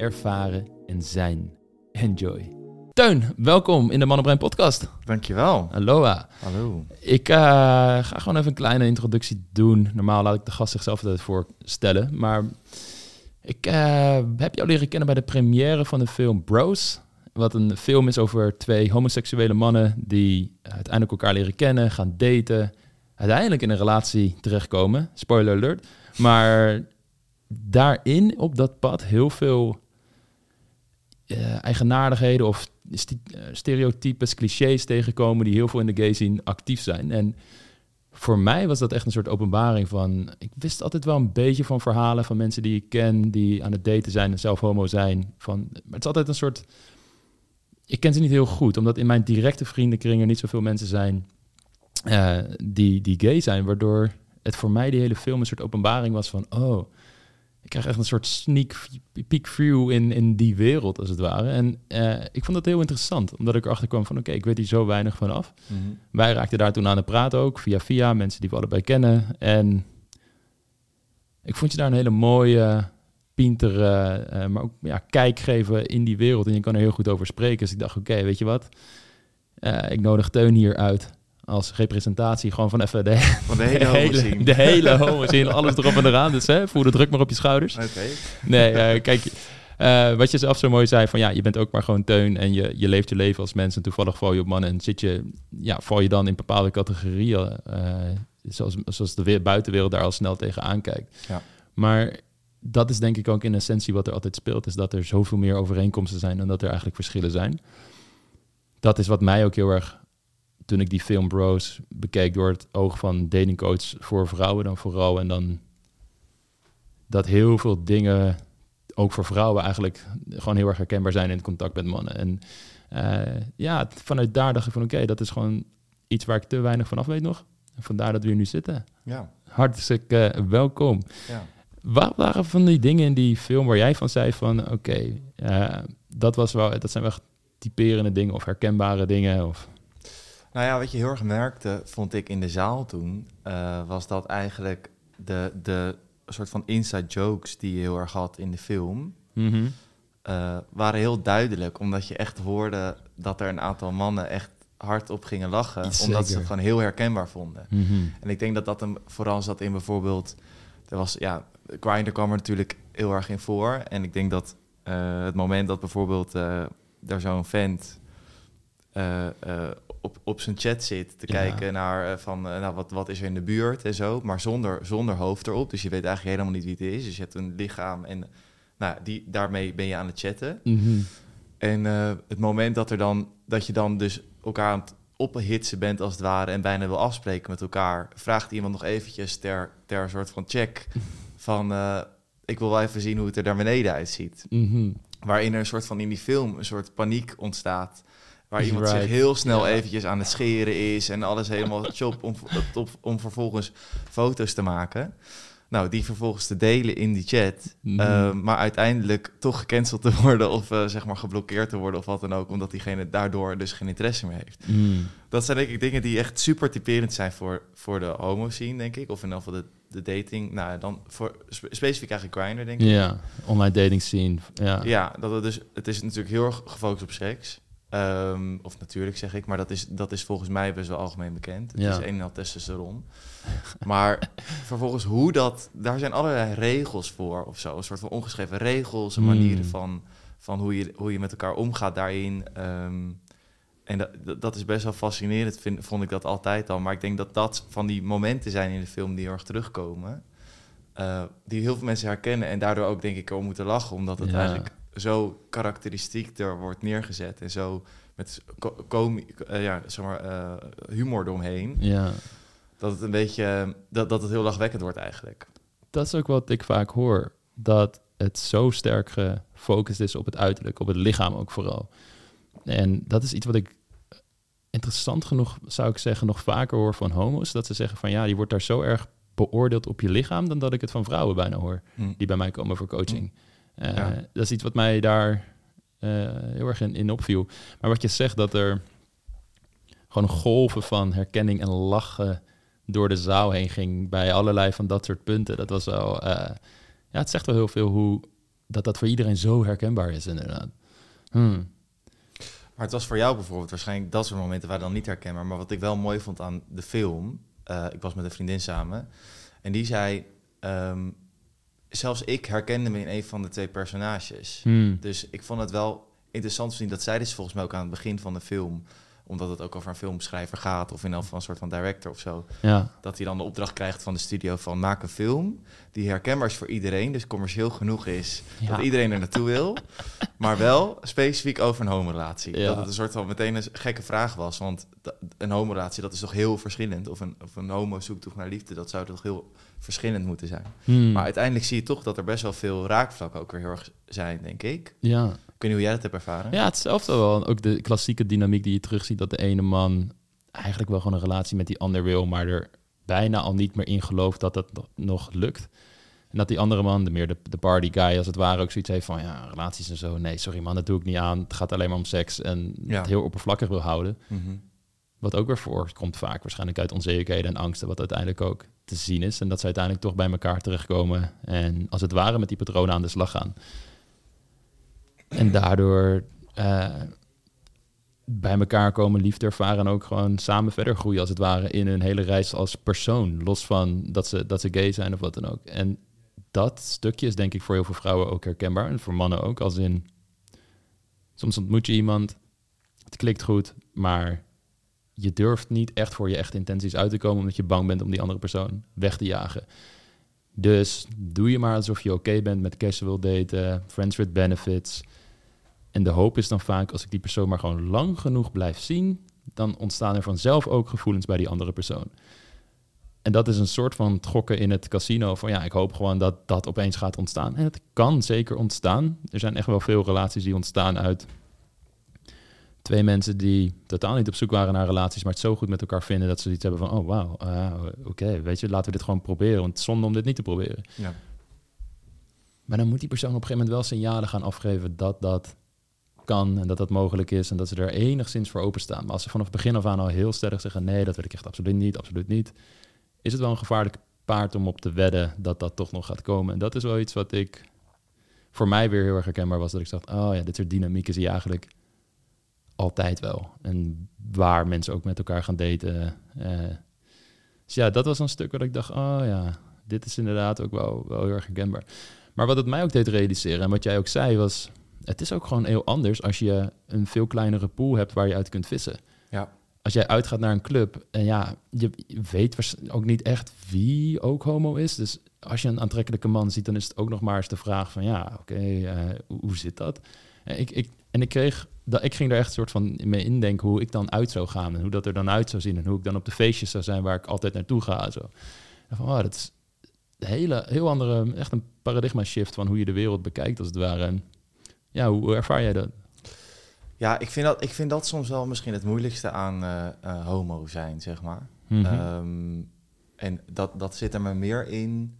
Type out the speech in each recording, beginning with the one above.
ervaren en zijn. Enjoy. Teun, welkom in de Mannenbrein podcast. Dankjewel. Aloha. Hallo. Ik uh, ga gewoon even een kleine introductie doen. Normaal laat ik de gast zichzelf altijd voorstellen. Maar ik uh, heb jou leren kennen bij de première van de film Bros. Wat een film is over twee homoseksuele mannen die uiteindelijk elkaar leren kennen, gaan daten, uiteindelijk in een relatie terechtkomen. Spoiler alert. Maar daarin, op dat pad, heel veel uh, eigenaardigheden of stereotypes, clichés tegenkomen die heel veel in de gay scene actief zijn. En voor mij was dat echt een soort openbaring van... Ik wist altijd wel een beetje van verhalen van mensen die ik ken... die aan het daten zijn en zelf homo zijn. Van, maar het is altijd een soort... Ik ken ze niet heel goed, omdat in mijn directe vriendenkring er niet zoveel mensen zijn... Uh, die, die gay zijn, waardoor het voor mij die hele film een soort openbaring was van... oh, ik krijg echt een soort sneak peek view in, in die wereld, als het ware. En uh, ik vond dat heel interessant, omdat ik erachter kwam van... oké, okay, ik weet hier zo weinig van af. Mm -hmm. Wij raakten daar toen aan de praten ook, via via, mensen die we allebei kennen. En ik vond je daar een hele mooie, pintere, uh, maar ook ja, kijk geven in die wereld. En je kan er heel goed over spreken. Dus ik dacht, oké, okay, weet je wat? Uh, ik nodig Teun hier uit als representatie gewoon van even de, van de hele hele, de hele homo zien alles erop en eraan. Dus hè, voel de druk maar op je schouders. Oké. Okay. Nee, uh, kijk, uh, wat je zelf zo mooi zei van ja, je bent ook maar gewoon teun en je, je leeft je leven als mens en toevallig val je op mannen en zit je, ja, val je dan in bepaalde categorieën, uh, zoals, zoals de buitenwereld daar al snel tegenaan kijkt. Ja. Maar dat is denk ik ook in essentie wat er altijd speelt, is dat er zoveel meer overeenkomsten zijn dan dat er eigenlijk verschillen zijn. Dat is wat mij ook heel erg toen ik die film Bros bekeek door het oog van datingcoach voor vrouwen dan vooral. En dan dat heel veel dingen, ook voor vrouwen eigenlijk, gewoon heel erg herkenbaar zijn in het contact met mannen. En uh, ja, vanuit daar dacht ik van oké, dat is gewoon iets waar ik te weinig van af weet nog. En vandaar dat we hier nu zitten. Ja. Hartstikke uh, welkom. Ja. Wat waren van die dingen in die film waar jij van zei van oké, okay, uh, dat, was wel, dat zijn wel typerende dingen of herkenbare dingen? Of... Nou ja, wat je heel erg merkte, vond ik in de zaal toen, uh, was dat eigenlijk de, de soort van inside jokes die je heel erg had in de film, mm -hmm. uh, waren heel duidelijk. Omdat je echt hoorde dat er een aantal mannen echt hardop gingen lachen, omdat ze het gewoon heel herkenbaar vonden. Mm -hmm. En ik denk dat dat hem vooral zat in bijvoorbeeld, er was, ja, Grindr kwam er natuurlijk heel erg in voor. En ik denk dat uh, het moment dat bijvoorbeeld er zo'n vent uh, op, op zijn chat zit te ja. kijken naar van nou, wat, wat is er in de buurt en zo, maar zonder, zonder hoofd erop. Dus je weet eigenlijk helemaal niet wie het is. Dus je hebt een lichaam en nou, die, daarmee ben je aan het chatten. Mm -hmm. En uh, het moment dat, er dan, dat je dan dus elkaar aan het ophitsen bent als het ware en bijna wil afspreken met elkaar, vraagt iemand nog eventjes ter, ter soort van check van uh, ik wil wel even zien hoe het er daar beneden uitziet. Mm -hmm. Waarin er een soort van in die film een soort paniek ontstaat. Waar iemand right. zich heel snel ja. eventjes aan het scheren is en alles helemaal chop om, om, om vervolgens foto's te maken. Nou, die vervolgens te delen in die chat. Mhm. Mm. Uh, maar uiteindelijk toch gecanceld te worden of uh, zeg maar geblokkeerd te worden of wat dan ook. Omdat diegene daardoor dus geen interesse meer heeft. Mm. Dat zijn denk ik dingen die echt super typerend zijn voor, voor de homo scene, denk ik. Of in ieder geval de, de dating. Nou, dan voor spe specifiek eigenlijk Grindr, denk ik. Ja, online dating scene. Ja, ja dat het, dus, het is natuurlijk heel erg gefocust op seks. Um, of natuurlijk zeg ik, maar dat is, dat is volgens mij best wel algemeen bekend. Het Ja. is een en al testosteron. maar vervolgens hoe dat... Daar zijn allerlei regels voor of zo. Een soort van ongeschreven regels, en Hmm. manieren van, van hoe, je, hoe je met elkaar omgaat daarin. Um, en dat, dat- is best wel fascinerend, vind, vond ik dat altijd al. Maar ik denk dat dat van die momenten zijn in de film die heel erg terugkomen. eh, die heel veel mensen herkennen en daardoor ook denk ik om moeten lachen. Omdat het Ja. eigenlijk zo karakteristiek er wordt neergezet. En zo met eh, ja, zeg maar, eh, humor eromheen. ja. Dat het een beetje, dat, dat het heel lachwekkend wordt eigenlijk. dat is ook wat ik vaak hoor. Dat het zo sterk gefocust is op het uiterlijk, op het lichaam ook vooral. En dat is iets wat ik interessant genoeg, zou ik zeggen, nog vaker hoor van homo's. Dat ze zeggen van ja, je wordt daar zo erg beoordeeld op je lichaam dan dat ik het van vrouwen bijna hoor, Hm. die bij mij komen voor coaching. Eh, Ja. Dat is iets wat mij daar eh, heel erg in, in opviel. Maar wat je zegt, dat er gewoon golven van herkenning en lachen door de zaal heen ging bij allerlei van dat soort punten. Dat was wel, eh, ja, het zegt wel heel veel hoe dat dat voor iedereen zo herkenbaar is inderdaad. Hmm. Maar het was voor jou bijvoorbeeld waarschijnlijk dat soort momenten waren dan niet herkenbaar. Maar wat ik wel mooi vond aan de film, ik was met een vriendin samen en die zei, ehm, zelfs ik herkende me in een van de twee personages. Hmm. Dus ik vond het wel interessant te zien dat zij dus volgens mij ook aan het begin van de film, omdat het ook over een filmschrijver gaat of in elk geval een soort van director of zo, Ja, dat hij dan de opdracht krijgt van de studio van maak een film die herkenbaar is voor iedereen, dus commercieel genoeg is Ja. dat iedereen er naartoe wil, maar wel specifiek over een homorelatie. Ja. Dat het een soort van meteen een gekke vraag was, want een homorelatie dat is toch heel verschillend, of een, of een homo zoekt toch naar liefde, dat zou toch heel verschillend moeten zijn. Hmm. Maar uiteindelijk zie je toch dat er best wel veel raakvlakken ook weer heel erg zijn, denk ik. ja. Ik weet niet hoe jij dat hebt ervaren. Ja, hetzelfde wel. Ook de klassieke dynamiek die je terugziet, dat de ene man eigenlijk wel gewoon een relatie met die ander wil, maar er bijna al niet meer in gelooft dat dat nog- lukt. En dat die andere man, de meer de, de party guy als het ware, ook zoiets heeft van, ja, relaties en zo. Nee, sorry man, dat doe ik niet aan. Het gaat alleen maar om seks en Ja. het heel oppervlakkig wil houden. Mhm. Wat ook weer voorkomt vaak, waarschijnlijk uit onzekerheden en angsten, wat uiteindelijk ook te zien is. En dat ze uiteindelijk toch bij elkaar terechtkomen en als het ware met die patronen aan de slag gaan. En daardoor eh, bij elkaar komen, liefde ervaren en ook gewoon samen verder groeien als het ware in hun hele reis als persoon. Los van dat ze, dat ze gay zijn of wat dan ook. En dat stukje is denk ik voor heel veel vrouwen ook herkenbaar. En voor mannen ook, als in... Soms ontmoet je iemand, het klikt goed, maar je durft niet echt voor je echte intenties uit te komen... omdat je bang bent om die andere persoon weg te jagen. Dus doe je maar alsof je oké bent met casual daten, friends with benefits. En de hoop is dan vaak, als ik die persoon maar gewoon lang genoeg blijf zien... dan ontstaan er vanzelf ook gevoelens bij die andere persoon. En dat is een soort van gokken in het casino. Van ja, ik hoop gewoon dat dat opeens gaat ontstaan. En het kan zeker ontstaan. Er zijn echt wel veel relaties die ontstaan uit twee mensen die totaal niet op zoek waren naar relaties, maar het zo goed met elkaar vinden dat ze iets hebben van, oh wauw, ah, oké, weet je, laten we dit gewoon proberen. Want zonde om dit niet te proberen. Ja. Maar dan moet die persoon op een gegeven moment wel signalen gaan afgeven dat dat kan en dat dat mogelijk is en dat ze er enigszins voor openstaan. Maar als ze vanaf het begin af aan al heel sterk zeggen, nee, dat wil ik echt absoluut niet, absoluut niet, is het wel een gevaarlijk paard om op te wedden dat dat toch nog gaat komen. En dat is wel iets wat ik voor mij weer heel erg herkenbaar was, dat ik dacht, oh ja, dit soort dynamieken zie je eigenlijk altijd wel. En waar mensen ook met elkaar gaan daten. eh. dus ja, dat was een stuk waar ik dacht, oh ja, dit is inderdaad ook wel, wel heel erg herkenbaar. Maar wat het mij ook deed realiseren, en wat jij ook zei, was... het is ook gewoon heel anders als je een veel kleinere pool hebt waar je uit kunt vissen. Ja. Als jij uitgaat naar een club en ja, je weet ook niet echt wie ook homo is. Dus als je een aantrekkelijke man ziet, dan is het ook nog maar eens de vraag van... ja, oké, eh, hoe, hoe zit dat? En ik, ik, en ik kreeg... Dat, ik ging er echt een soort van mee indenken hoe ik dan uit zou gaan... en hoe dat er dan uit zou zien... en hoe ik dan op de feestjes zou zijn waar ik altijd naartoe ga. en Zo. En van, oh, dat is een hele, heel andere, echt een paradigma shift van hoe je de wereld bekijkt als het ware. En ja, hoe, ervaar jij dat? Ja, ik vind, dat, ik vind dat soms wel misschien het moeilijkste aan eh, eh, homo zijn, zeg maar. Mhm. Ehm, en dat, dat zit er maar meer in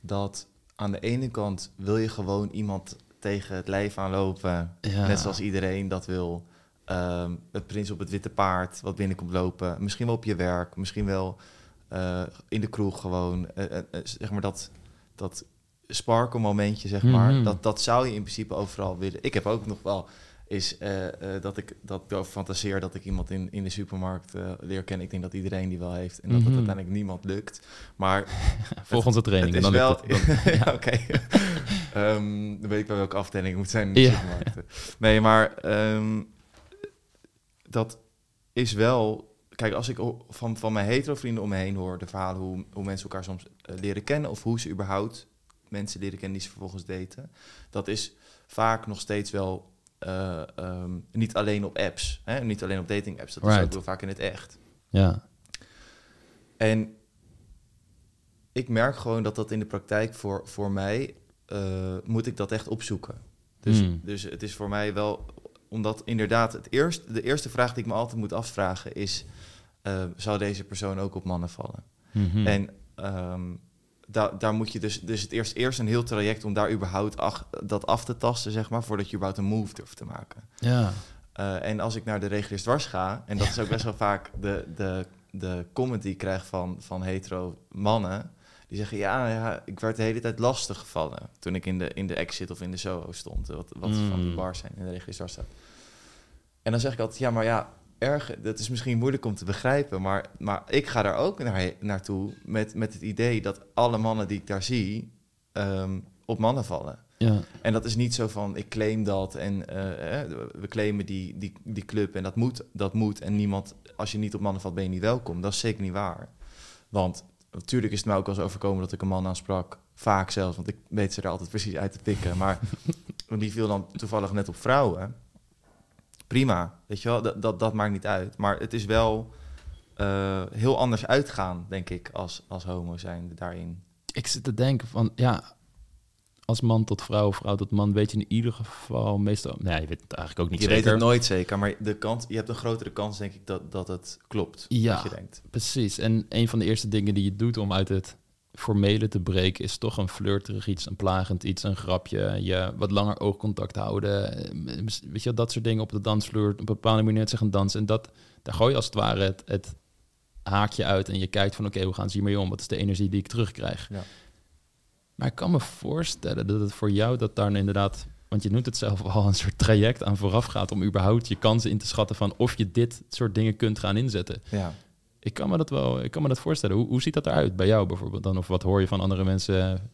dat aan de ene kant wil je gewoon iemand tegen het lijf aanlopen, Ja. net zoals iedereen dat wil. Ehm, het prins op het witte paard wat binnenkomt lopen, misschien wel op je werk, misschien wel eh, in de kroeg gewoon. Zeg maar dat, dat sparkle momentje, zeg maar. Mhm. Dat, dat zou je in principe overal willen. Ik heb ook nog wel is eh, eh, dat ik dat ik fantaseer dat ik iemand in, in de supermarkt eh, leer kennen. Ik denk dat iedereen die wel heeft en dat Mhm. het uiteindelijk niemand lukt. Maar Volg onze training. het is dan wel... ja, oké. Ehm, dan weet ik wel welke afdeling het moet zijn in de Ja. supermarkten. Nee, maar ehm, dat is wel... Kijk, als ik van, van mijn hetero vrienden om me heen hoor... de verhalen hoe, hoe mensen elkaar soms leren kennen... of hoe ze überhaupt mensen leren kennen die ze vervolgens daten... dat is vaak nog steeds wel... eh, ehm, niet alleen op apps, hè? niet alleen op dating apps. Dat is ook wel vaak in het echt. Ja. En ik merk gewoon dat dat in de praktijk voor, voor mij eh, moet ik dat echt opzoeken. Dus, Hmm. dus het is voor mij wel, omdat inderdaad, het eerst, de eerste vraag die ik me altijd moet afvragen is, eh, zou deze persoon ook op mannen vallen? Mhm. En ehm, daar daar moet je dus, dus het eerst, eerst een heel traject om daar überhaupt ach- dat af te tasten, zeg maar, voordat je überhaupt een move durft te maken. ja. Eh, en als ik naar de reguliers dwars ga, en dat is ook best wel vaak de, de, de comment die ik krijg van, van hetero mannen, die zeggen, ja, ja, ik werd de hele tijd lastig gevallen toen ik in de, in de exit of in de Soho stond, wat, wat Mm. van die bars zijn in de reguliers dwars staat. En dan zeg ik altijd, ja, maar ja, erg, dat is misschien moeilijk om te begrijpen, maar, maar ik ga daar ook naar, naartoe met, met het idee dat alle mannen die ik daar zie, ehm, op mannen vallen. ja. En dat is niet zo van, ik claim dat en eh, we claimen die, die, die club en dat moet, dat moet. En niemand, als je niet op mannen valt, ben je niet welkom. Dat is zeker niet waar. Want natuurlijk is het mij ook wel eens overkomen dat ik een man aansprak. Vaak zelfs, want ik weet ze er altijd precies uit te pikken. Maar die viel dan toevallig net op vrouwen. Prima, weet je wel, dat, dat, dat maakt niet uit. Maar het is wel eh, heel anders uitgaan, denk ik, als, als homo zijn daarin. Ik zit te denken van, ja, als man tot vrouw, vrouw tot man, weet je in ieder geval meestal... Nee, je weet het eigenlijk ook niet je zeker. weet het nooit zeker, maar de kans, je hebt een grotere kans, denk ik, dat, dat het klopt. Ja. Wat je denkt. Precies. En een van de eerste dingen die je doet om uit het formele te breken, is toch een flirterig iets, een plagend iets, een grapje, je wat langer oogcontact houden. eh, Weet je, dat soort dingen op de dansvloer, op een bepaalde manier te gaan dansen. En dat, daar gooi je als het ware het, het haakje uit en je kijkt van oké, hoe gaan ze hiermee om? Wat is de energie die ik terugkrijg? Ja. Maar ik kan me voorstellen dat het voor jou dat daar inderdaad, want je noemt het zelf al, een soort traject aan vooraf gaat om überhaupt je kansen in te schatten van of je dit soort dingen kunt gaan inzetten. Ja. Ik kan me dat wel, ik kan me dat voorstellen. Hoe, hoe ziet dat eruit bij jou bijvoorbeeld dan? Of wat hoor je van andere mensen?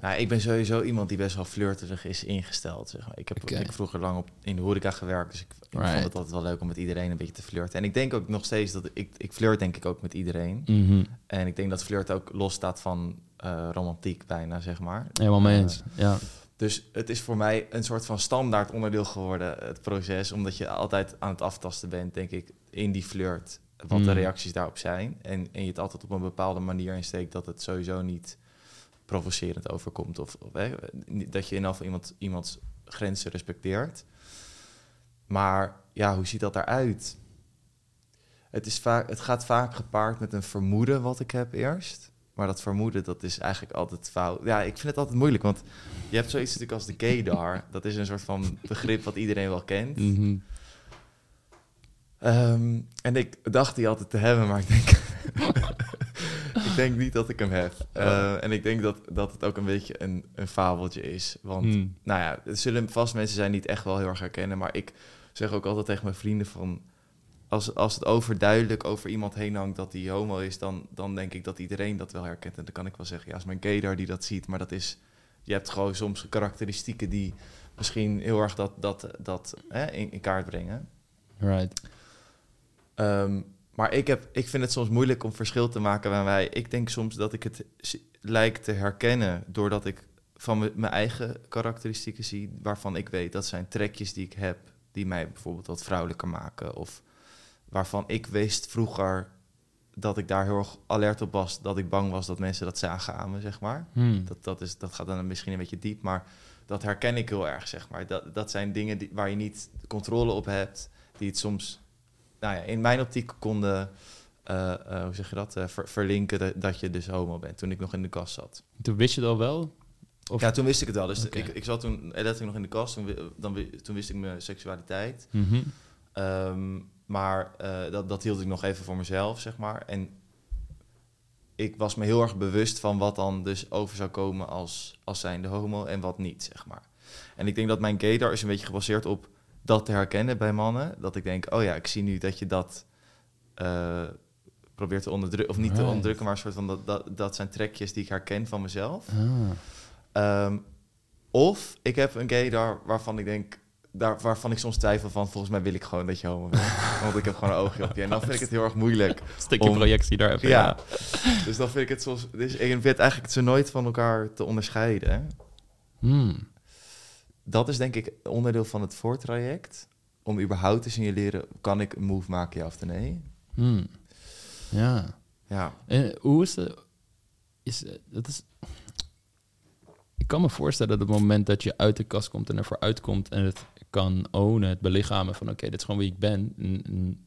Nou, ik ben sowieso iemand die best wel flirterig is ingesteld. Zeg maar. Ik heb ik heb vroeger lang op, in de horeca gewerkt, dus ik, ik Right. vond het altijd wel leuk om met iedereen een beetje te flirten. En ik denk ook nog steeds dat ik, ik flirt denk ik ook met iedereen. Mhm. En ik denk dat flirt ook losstaat van eh, romantiek bijna, zeg maar. Helemaal mee Eh, eens. ja. Dus het is voor mij een soort van standaard onderdeel geworden, het proces. Omdat je altijd aan het aftasten bent, denk ik, in die flirt. Wat de Mm. reacties daarop zijn. En, en je het altijd op een bepaalde manier insteekt dat het sowieso niet provocerend overkomt. Of, of hè, dat je in ieder geval iemand, iemands grenzen respecteert. Maar ja, hoe ziet dat eruit? Het, is vaak, het gaat vaak gepaard met een vermoeden wat ik heb eerst. Maar dat vermoeden, dat is eigenlijk altijd fout. Ja, ik vind het altijd moeilijk, want je hebt zoiets natuurlijk als de gaydar. Dat is een soort van begrip wat iedereen wel kent. Mhm. Ehm, en ik dacht die altijd te hebben, maar ik denk, ik denk niet dat ik hem heb. Eh, en ik denk dat, dat het ook een beetje een, een fabeltje is. Want, Hmm. nou ja, er zullen vast mensen zijn die het echt wel heel erg herkennen. Maar ik zeg ook altijd tegen mijn vrienden van... Als, als het overduidelijk over iemand heen hangt dat hij homo is... Dan, dan denk ik dat iedereen dat wel herkent. En dan kan ik wel zeggen, ja, is mijn gaydar die dat ziet. Maar dat is... Je hebt gewoon soms karakteristieken die misschien heel erg dat, dat, dat hè, in, in kaart brengen. Right. Ehm, maar ik, heb, ik vind het soms moeilijk om verschil te maken bij mij. Ik denk soms dat ik het s- lijk te herkennen doordat ik van mijn eigen karakteristieken zie, waarvan ik weet dat zijn trekjes die ik heb, die mij bijvoorbeeld wat vrouwelijker maken. Of waarvan ik wist vroeger dat ik daar heel erg alert op was, dat ik bang was dat mensen dat zagen aan me, zeg maar. Hmm. Dat, dat, is, dat gaat dan misschien een beetje diep, maar dat herken ik heel erg, zeg maar. Dat, dat zijn dingen die, waar je niet controle op hebt, die het soms, nou ja, in mijn optiek konden, eh, hoe zeg je dat, eh, ver- verlinken dat, dat je dus homo bent, toen ik nog in de kast zat. Toen wist je al wel? Of- Ja, toen wist ik het wel. Dus ik, ik zat toen letterlijk nog in de kast, toen, dan, toen wist ik mijn seksualiteit. Mhm. Ehm, maar dat, dat hield ik nog even voor mezelf, zeg maar. En ik was me heel erg bewust van wat dan dus over zou komen als, als zijnde homo en wat niet, zeg maar. En ik denk dat mijn gaydar is een beetje gebaseerd op dat te herkennen bij mannen. Dat ik denk, oh ja, ik zie nu dat je dat eh, probeert te onderdrukken. Of niet te onderdrukken, maar een soort van dat, dat, dat zijn trekjes die ik herken van mezelf. Ah. Ehm, of ik heb een gaydar waarvan ik denk, daar, waarvan ik soms twijfel van, volgens mij wil ik gewoon dat je homo bent. Want ik heb gewoon een oogje op je. En dan vind ik het heel erg moeilijk. Stukje Om- projectie daar even. Ja. Dus dan vind ik het soms, dus ik vind eigenlijk ze nooit van elkaar te onderscheiden. Hmm. Dat is denk ik onderdeel van het voortraject. Om überhaupt te signaleren, kan ik een move maken, ja of nee? Hmm. Ja. Ja. En hoe is de... Is, eh, dat is, ik kan me voorstellen dat het moment dat je uit de kast komt en ervoor uitkomt en het kan ownen, het belichamen van oké, dit is gewoon wie ik ben, en- en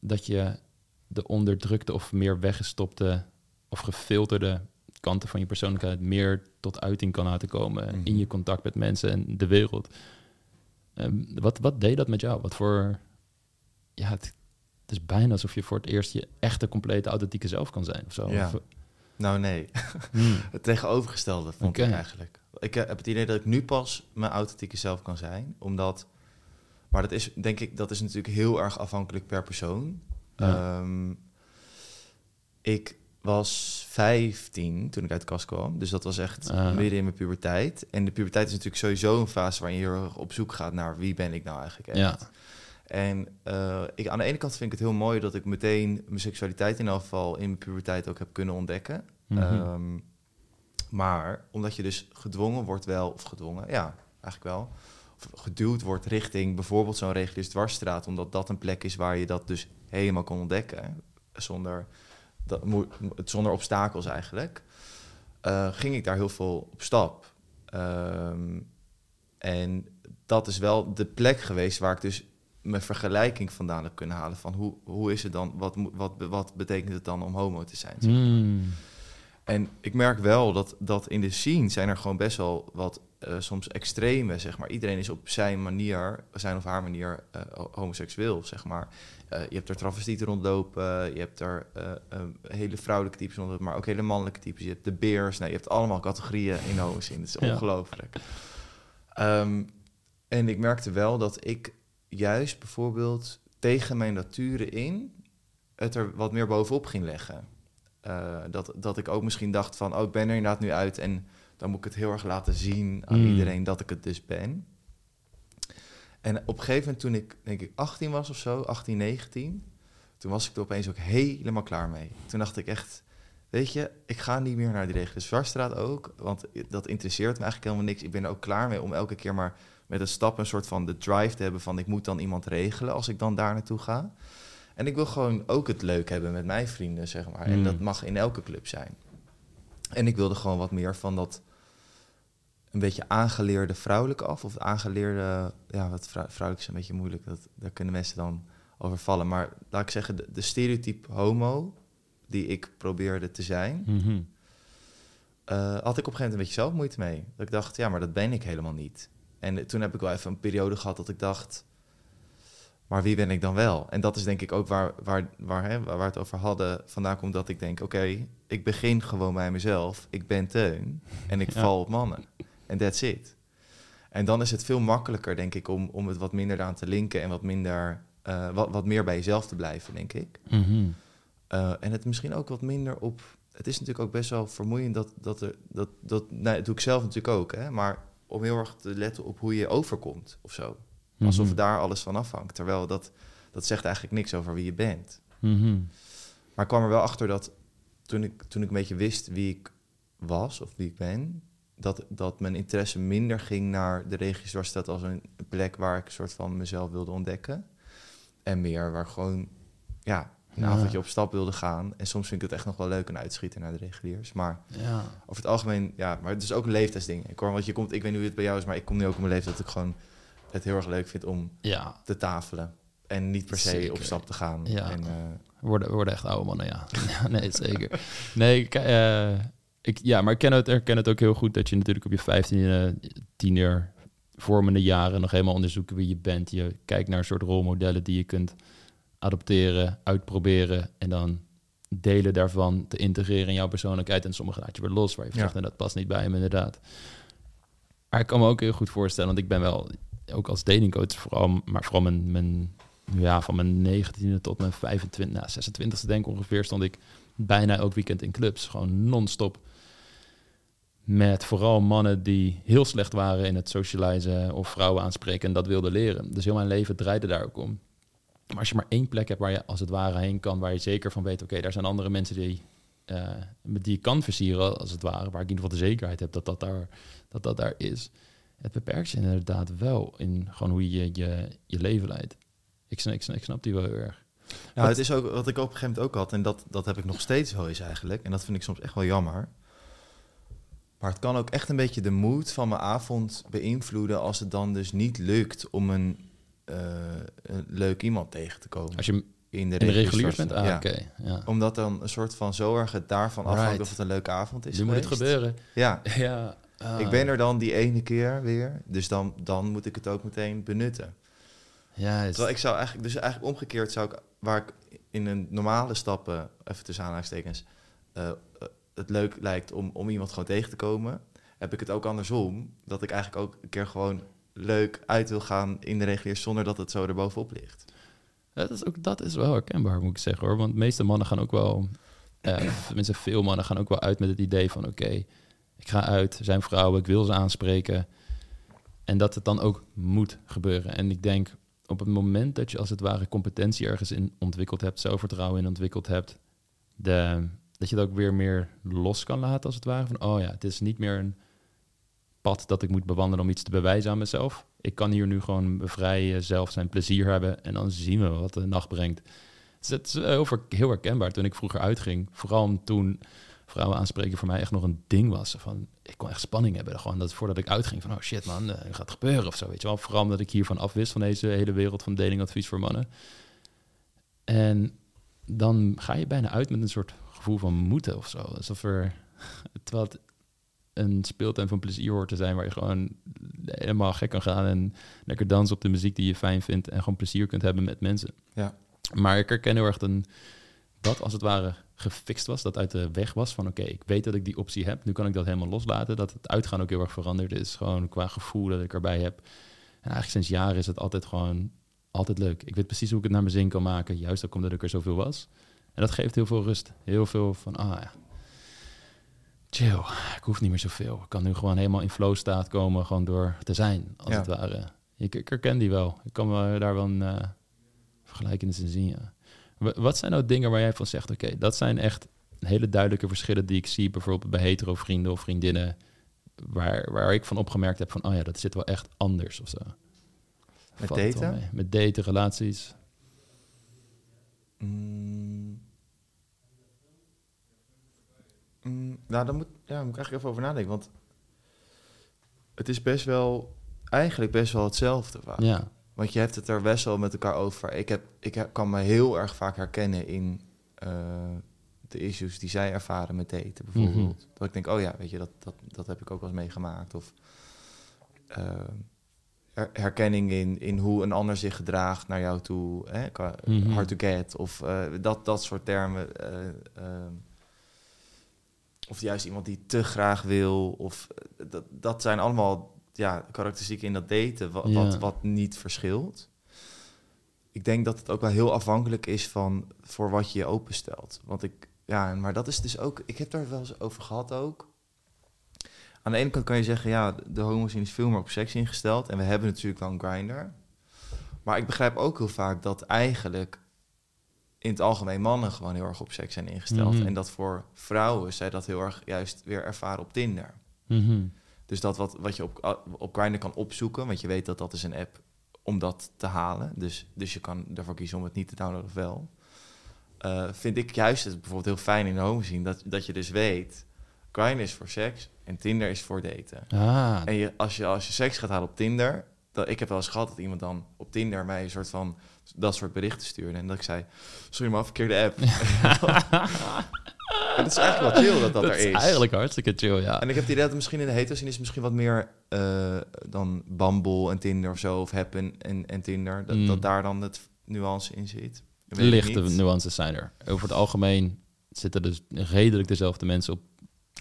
dat je de onderdrukte of meer weggestopte of gefilterde kanten van je persoonlijkheid meer tot uiting kan laten komen Mhm. in je contact met mensen en de wereld. Ehm, wat, wat deed dat met jou? Wat voor... Ja, het, het is bijna alsof je voor het eerst je echte, complete, authentieke zelf kan zijn of zo. Ja. Of- Nou nee, Hmm. het tegenovergestelde vond ik eigenlijk. Ik eh, heb het idee dat ik nu pas mijn authentieke zelf kan zijn, omdat... Maar dat is, denk ik, dat is natuurlijk heel erg afhankelijk per persoon. Ja. Ehm, ik was 15 toen ik uit de kast kwam. Dus dat was echt Ah. midden in mijn puberteit. En de puberteit is natuurlijk sowieso een fase waarin je heel erg op zoek gaat naar wie ben ik nou eigenlijk echt. Ja. En eh, ik, aan de ene kant vind ik het heel mooi dat ik meteen mijn seksualiteit in elk geval in mijn puberteit ook heb kunnen ontdekken. Mhm. Ehm, maar omdat je dus gedwongen wordt wel, of gedwongen, ja, eigenlijk wel, of geduwd wordt richting bijvoorbeeld zo'n reguliere dwarsstraat, omdat dat een plek is waar je dat dus helemaal kon ontdekken, zonder, dat, zonder obstakels eigenlijk, eh, ging ik daar heel veel op stap. Ehm, en dat is wel de plek geweest waar ik dus mijn vergelijking vandaan heb kunnen halen van hoe, hoe is het dan, wat, wat, wat betekent het dan om homo te zijn? Hmm. En ik merk wel dat, dat in de scene zijn er gewoon best wel wat eh, soms extreme, zeg maar. Iedereen is op zijn manier, zijn of haar manier, eh, ho- homoseksueel, zeg maar. Eh, je hebt er travestieten rondlopen, je hebt er hele vrouwelijke types rondlopen, maar ook hele mannelijke types. Je hebt de beers, nou, je hebt allemaal categorieën in de. Het is Ja. ongelooflijk. Ehm, en ik merkte wel dat ik juist bijvoorbeeld tegen mijn nature in het er wat meer bovenop ging leggen. Dat, dat ik ook misschien dacht van, oh, ik ben er inderdaad nu uit en dan moet ik het heel erg laten zien aan Mm. iedereen dat ik het dus ben. En op een gegeven moment toen ik, denk ik, 18 was of zo, 18, 19, toen was ik er opeens ook helemaal klaar mee. Toen dacht ik echt, weet je, ik ga niet meer naar die regio Zwartstraat ook, want dat interesseert me eigenlijk helemaal niks. Ik ben er ook klaar mee om elke keer maar met een stap een soort van de drive te hebben van ik moet dan iemand regelen als ik dan daar naartoe ga. En ik wil gewoon ook het leuk hebben met mijn vrienden, zeg maar. En Mm. dat mag in elke club zijn. En ik wilde gewoon wat meer van dat een beetje aangeleerde vrouwelijke af. Of aangeleerde, ja, wat vrou- vrouwelijk is een beetje moeilijk. Dat, daar kunnen mensen dan over vallen. Maar laat ik zeggen, de, de stereotype homo die ik probeerde te zijn, Mhm. eh, had ik op een gegeven moment een beetje zelf moeite mee. Dat ik dacht, ja, maar dat ben ik helemaal niet. En toen heb ik wel even een periode gehad dat ik dacht, maar wie ben ik dan wel? En dat is denk ik ook waar, waar, waar, hè, waar we het over hadden vandaan komt dat ik denk, oké, ik begin gewoon bij mezelf. Ik ben Teun en ik Ja. val op mannen. En that's it. En dan is het veel makkelijker, denk ik, om, om het wat minder aan te linken en wat minder, eh, wat, wat meer bij jezelf te blijven, denk ik. Mhm. Uh, en het misschien ook wat minder op. Het is natuurlijk ook best wel vermoeiend dat. dat, er, dat, dat nou, dat doe ik zelf natuurlijk ook, hè, maar om heel erg te letten op hoe je overkomt of zo. Alsof Mhm. daar alles van afhangt. Terwijl dat, dat zegt eigenlijk niks over wie je bent. Mhm. Maar ik kwam er wel achter dat toen ik, toen ik een beetje wist wie ik was of wie ik ben, dat, dat mijn interesse minder ging naar de regio Dwarsstad als een plek waar ik een soort van mezelf wilde ontdekken. En meer waar gewoon ja, een Ja. avondje op stap wilde gaan. En soms vind ik het echt nog wel leuk een uitschieten naar de reguliers. Maar Ja. over het algemeen, ja, maar het is ook een leeftijdsding. Ik hoor, want je komt, ik weet niet hoe het bij jou is, maar ik kom nu ook op mijn leeftijd dat ik gewoon het heel erg leuk vind om Ja. te tafelen. En niet per se Zeker. op stap te gaan. Ja. En, We worden, we worden echt oude mannen, ja. nee, zeker. Nee, eh, ik, ja, maar ik ken het, herken het ook heel goed dat je natuurlijk op je 15e, tiener, vormende jaren nog helemaal onderzoeken wie je bent. Je kijkt naar een soort rolmodellen die je kunt adopteren, uitproberen en dan delen daarvan te integreren in jouw persoonlijkheid. En sommige laat je weer los, waar je Ja. zegt, en dat past niet bij hem inderdaad. Maar ik kan me ook heel goed voorstellen, want ik ben wel, ook als datingcoach, vooral, maar vooral mijn, mijn ja, van mijn 19e tot mijn 25, nou, 26e denk ik ongeveer, stond ik bijna elk weekend in clubs. Gewoon non-stop. Met vooral mannen die heel slecht waren in het socializen of vrouwen aanspreken en dat wilden leren. Dus heel mijn leven draaide daar ook om. Maar als je maar één plek hebt waar je als het ware heen kan, waar je zeker van weet, oké, daar zijn andere mensen die, eh, met die je kan versieren, als het ware, waar ik in ieder geval de zekerheid heb dat dat daar, dat dat daar is. Het beperkt je inderdaad wel in gewoon hoe je je, je leven leidt. Ik snap, ik, ik die wel heel erg. Nou, Wat- het is ook wat ik op een gegeven moment ook had, en dat, dat heb ik nog steeds wel eens eigenlijk, en dat vind ik soms echt wel jammer. Maar het kan ook echt een beetje de mood van mijn avond beïnvloeden als het dan dus niet lukt om een, eh, een leuk iemand tegen te komen. Als je in de, in de reguliers reguliers bent? Ah, ja. oké. ja. Omdat dan een soort van zo erg het daarvan afhangt Right. of het een leuke avond is Nu moet het gebeuren. Ja, Ja. ah. ik ben er dan die ene keer weer. Dus dan, dan moet ik het ook meteen benutten. Ja, is- Terwijl ik zou eigenlijk, dus eigenlijk omgekeerd zou ik, waar ik in een normale stappen, even tussen aanhalingstekens, eh, het leuk lijkt om, om iemand gewoon tegen te komen, heb ik het ook andersom. Dat ik eigenlijk ook een keer gewoon leuk uit wil gaan in de reguliers zonder dat het zo erbovenop ligt. Dat is, ook, dat is wel herkenbaar, moet ik zeggen hoor. Want de meeste mannen gaan ook wel, eh, tenminste veel mannen gaan ook wel uit met het idee van oké, ik ga uit, zijn vrouwen, ik wil ze aanspreken. En dat het dan ook moet gebeuren. En ik denk op het moment dat je als het ware competentie ergens in ontwikkeld hebt, zelfvertrouwen in ontwikkeld hebt, de, dat je het ook weer meer los kan laten als het ware. Van oh ja, het is niet meer een pad dat ik moet bewandelen om iets te bewijzen aan mezelf. Ik kan hier nu gewoon vrij zelf zijn plezier hebben en dan zien we wat de nacht brengt. Dus het is heel, heel herkenbaar toen ik vroeger uitging. Vooral toen vrouwen aanspreken voor mij echt nog een ding was. Van, ik kon echt spanning hebben. Gewoon dat voordat ik uitging van, oh shit man, eh, gaat het gebeuren of zo. Weet je wel? Vooral omdat ik hiervan afwist van deze hele wereld van datingadvies voor mannen. En dan ga je bijna uit met een soort gevoel van moeten of zo. Alsof er, terwijl het een speeltuin van plezier hoort te zijn... waar je gewoon helemaal gek kan gaan... en lekker dansen op de muziek die je fijn vindt... en gewoon plezier kunt hebben met mensen. Ja. Maar ik herken heel erg een, dat als het ware gefixt was, dat uit de weg was van oké, ik weet dat ik die optie heb, nu kan ik dat helemaal loslaten. Dat het uitgaan ook heel erg veranderd is, gewoon qua gevoel dat ik erbij heb. En eigenlijk sinds jaren is het altijd gewoon altijd leuk. Ik weet precies hoe ik het naar mijn zin kan maken, juist ook omdat ik er zoveel was. En dat geeft heel veel rust. Heel veel van, ah ja, chill, ik hoef niet meer zoveel. Ik kan nu gewoon helemaal in flow staat komen, gewoon door te zijn, als Ja. het ware. Ik, ik herken die wel. Ik kan me daar wel een uh, vergelijkende zin zien, ja. Wa- Wat zijn nou dingen waar jij van zegt, oké, dat zijn echt hele duidelijke verschillen die ik zie, bijvoorbeeld bij hetero vrienden of vriendinnen, waar, waar ik van opgemerkt heb van, oh ja, dat zit wel echt anders of zo. Met Valt daten? Met daten, relaties. Mm. Mm, nou, daar moet, ja, moet ik eigenlijk even over nadenken. Want het is best wel, eigenlijk best wel hetzelfde vaak. Ja, Want je hebt het er best wel met elkaar over. Ik, heb, ik heb, kan me heel erg vaak herkennen in eh, de issues die zij ervaren met daten, bijvoorbeeld. Mhm. Dat ik denk, oh ja, weet je, dat, dat, dat heb ik ook wel eens meegemaakt. Of her- herkenning in, in hoe een ander zich gedraagt naar jou toe. Hè, Mhm. hard to get. Of eh, dat, dat soort termen. Of juist iemand die te graag wil. Of eh, dat, dat zijn allemaal ja, karakteristieken in dat daten wat, Ja. wat, wat niet verschilt. Ik denk dat het ook wel heel afhankelijk is van voor wat je je openstelt. Want ik, ja, maar dat is dus ook, ik heb daar wel eens over gehad ook. Aan de ene kant kan je zeggen, ja, de homoscene is veel meer op seks ingesteld. En we hebben natuurlijk wel een grinder. Maar ik begrijp ook heel vaak dat eigenlijk in het algemeen mannen gewoon heel erg op seks zijn ingesteld. Mhm. En dat voor vrouwen zij dat heel erg juist weer ervaren op Tinder. Mhm. Dus dat wat, wat je op, op Grindr kan opzoeken, want je weet dat dat is een app om dat te halen. Dus, dus je kan ervoor kiezen om het niet te downloaden of wel. Eh, vind ik juist het bijvoorbeeld heel fijn in de homoscene, dat, dat je dus weet... Grindr is voor seks en Tinder is voor daten. Ah, En je, als, je, als je seks gaat halen op Tinder... Dat, ik heb wel eens gehad dat iemand dan op Tinder mij een soort van... dat soort berichten stuurde. En dat ik zei, sorry maar, verkeerde app. het is eigenlijk wel chill dat dat, dat er is is. eigenlijk hartstikke chill, ja. En ik heb het idee dat misschien in de scene is misschien wat meer eh, dan Bumble en Tinder of zo, of Happen en, en Tinder. Dat, Mm. dat daar dan het nuance in zit. Lichte nuances zijn er. Over het algemeen zitten dus redelijk dezelfde mensen op.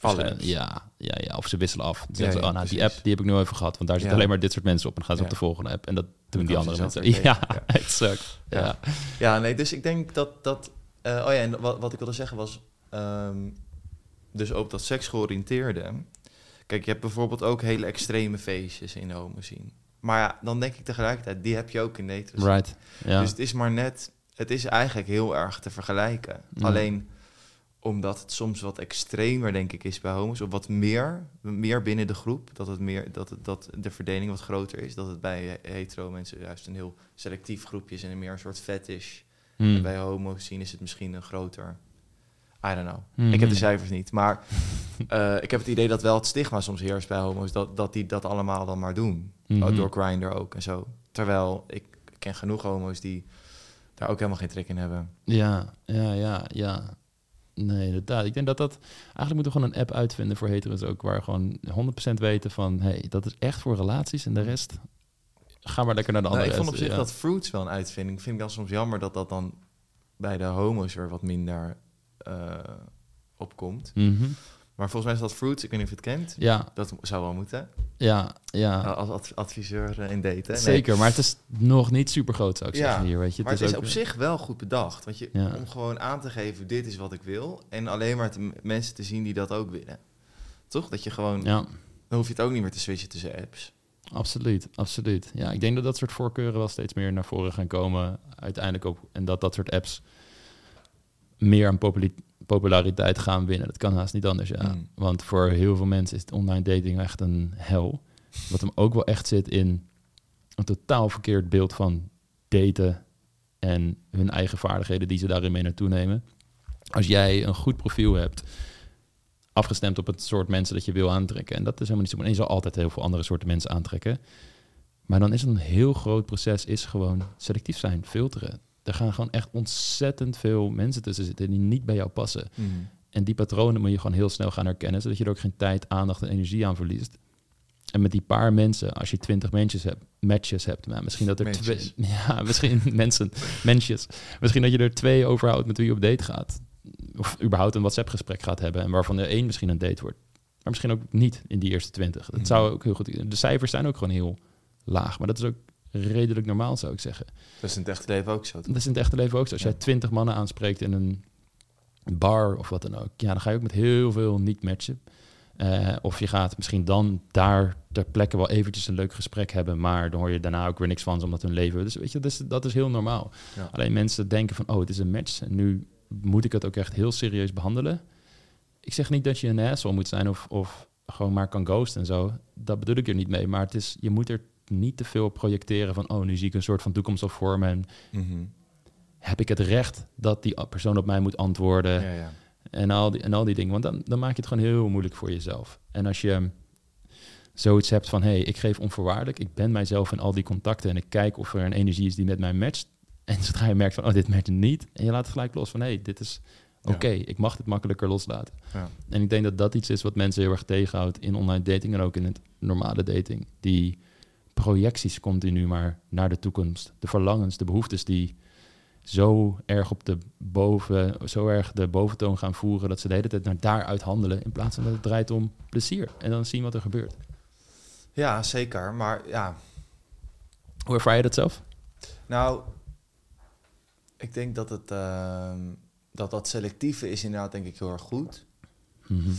Alle. Ja, ja, ja, of ze wisselen af. Ja, ja, oh, nou, die app die heb ik nu even gehad, want daar zitten alleen maar dit soort mensen op. En dan gaan ze op de volgende app en dat doen die andere mensen. Ja, exact. Ja. Ja. Nee, dus ik denk dat dat... eh, oh ja, en wat, wat ik wilde zeggen was... ehm, dus ook dat seksgeoriënteerde... Kijk, je hebt bijvoorbeeld ook hele extreme feestjes in de homo scene. Maar ja, dan denk ik tegelijkertijd, die heb je ook in de scene. Right. Ja. Dus het is maar net, het is eigenlijk heel erg te vergelijken. Ja. Alleen omdat het soms wat extremer, denk ik, is bij homo's, of wat meer, meer binnen de groep, dat, het meer, dat, het, dat de verdeling wat groter is. Dat het bij hetero mensen juist een heel selectief groepje is en een meer een soort fetish. Hmm. En bij homo's zien is het misschien een groter I don't know. Mhm. Ik heb de cijfers niet. Maar eh, ik heb het idee dat wel het stigma soms heerst bij homo's... dat, dat die dat allemaal dan maar doen. Mhm. Oh, door Grindr ook en zo. Terwijl ik ken genoeg homo's die daar ook helemaal geen trek in hebben. Ja, ja, ja, ja. Nee, inderdaad. Ik denk dat dat... Eigenlijk moeten we gewoon een app uitvinden voor hetero's ook... waar gewoon 100% weten van... hey, dat is echt voor relaties en de rest... Ga maar lekker naar de Nou, andere. ik vond op zich ja. dat Fruits wel een uitvinding. Vind ik dan soms jammer dat dat dan bij de homo's er wat minder eh opkomt. Mhm. Maar volgens mij is dat Fruits, ik weet niet of je het kent. Ja, Dat zou wel moeten. ja, ja. Als ad- adviseur eh, in daten. Nee. Zeker, maar het is nog niet super groot, zou ik Ja, zeggen hier, weet je. Maar het is ook- op zich wel goed bedacht. Want je, Ja. om gewoon aan te geven, dit is wat ik wil. En alleen maar te, mensen te zien die dat ook willen. Toch? Dat je gewoon, Ja, dan hoef je het ook niet meer te switchen tussen apps. absoluut, absoluut. Ja, ik denk dat dat soort voorkeuren wel steeds meer naar voren gaan komen. Uiteindelijk ook, en dat dat soort apps meer aan populariteit gaan winnen. Dat kan haast niet anders, ja. Mm. Want voor heel veel mensen is het online dating echt een hel. Wat hem ook wel echt zit in een totaal verkeerd beeld van daten en hun eigen vaardigheden die ze daarin mee naartoe nemen. Als jij een goed profiel hebt, afgestemd op het soort mensen dat je wil aantrekken, en dat is helemaal niet zo, en je zal altijd heel veel andere soorten mensen aantrekken, maar dan is het een heel groot proces, is gewoon selectief zijn, filteren. Er gaan gewoon echt ontzettend veel mensen tussen zitten die niet bij jou passen. En die patronen moet je gewoon heel snel gaan herkennen, zodat je er ook geen tijd, aandacht en energie aan verliest. En met die paar mensen, als je twintig matches hebt, matches hebt, nou, misschien dat er twee, ja, misschien mensen, mensjes, misschien dat je er twee overhoudt met wie je op date gaat, of überhaupt een WhatsApp-gesprek gaat hebben en waarvan er één misschien een date wordt, maar misschien ook niet in die eerste twintig. Dat Mhm. zou ook heel goed. De cijfers zijn ook gewoon heel laag, maar dat is ook redelijk normaal, zou ik zeggen. Dat is in het echte leven ook zo. toch? Dat is in het echte leven ook zo. Als Ja. jij twintig mannen aanspreekt in een bar of wat dan ook, ja, dan ga je ook met heel veel niet matchen. Eh, of je gaat misschien dan daar ter plekke wel eventjes een leuk gesprek hebben, maar dan hoor je daarna ook weer niks van omdat hun leven. Dus weet je, dat is, dat is heel normaal. Ja. Alleen mensen denken van, oh, het is een match en nu moet ik het ook echt heel serieus behandelen. Ik zeg niet dat je een asshole moet zijn of, of gewoon maar kan ghosten en zo. Dat bedoel ik er niet mee. Maar het is, je moet er niet te veel op projecteren van, oh, nu zie ik een soort van toekomst al voor me en Mhm. heb ik het recht dat die persoon op mij moet antwoorden Ja, ja. en, al die, en al die dingen. Want dan, dan maak je het gewoon heel moeilijk voor jezelf. En als je zoiets hebt van, hé, hey, ik geef onvoorwaardelijk, ik ben mijzelf in al die contacten en ik kijk of er een energie is die met mij matcht. En zodra je merkt van, oh, dit matcht niet, en je laat het gelijk los van, hé, hey, dit is Ja. oké, ik mag dit makkelijker loslaten. Ja. En ik denk dat dat iets is wat mensen heel erg tegenhoudt in online dating en ook in het normale dating. Die projecties continu maar naar de toekomst. De verlangens, de behoeftes die zo erg op de boven, zo erg de boventoon gaan voeren dat ze de hele tijd naar daaruit handelen in plaats van dat het draait om plezier en dan zien wat er gebeurt. ja, zeker. Maar ja, Hoe ervaar je dat zelf? nou, ik denk dat het ehm, dat dat selectieve is inderdaad denk ik heel erg goed. Mhm.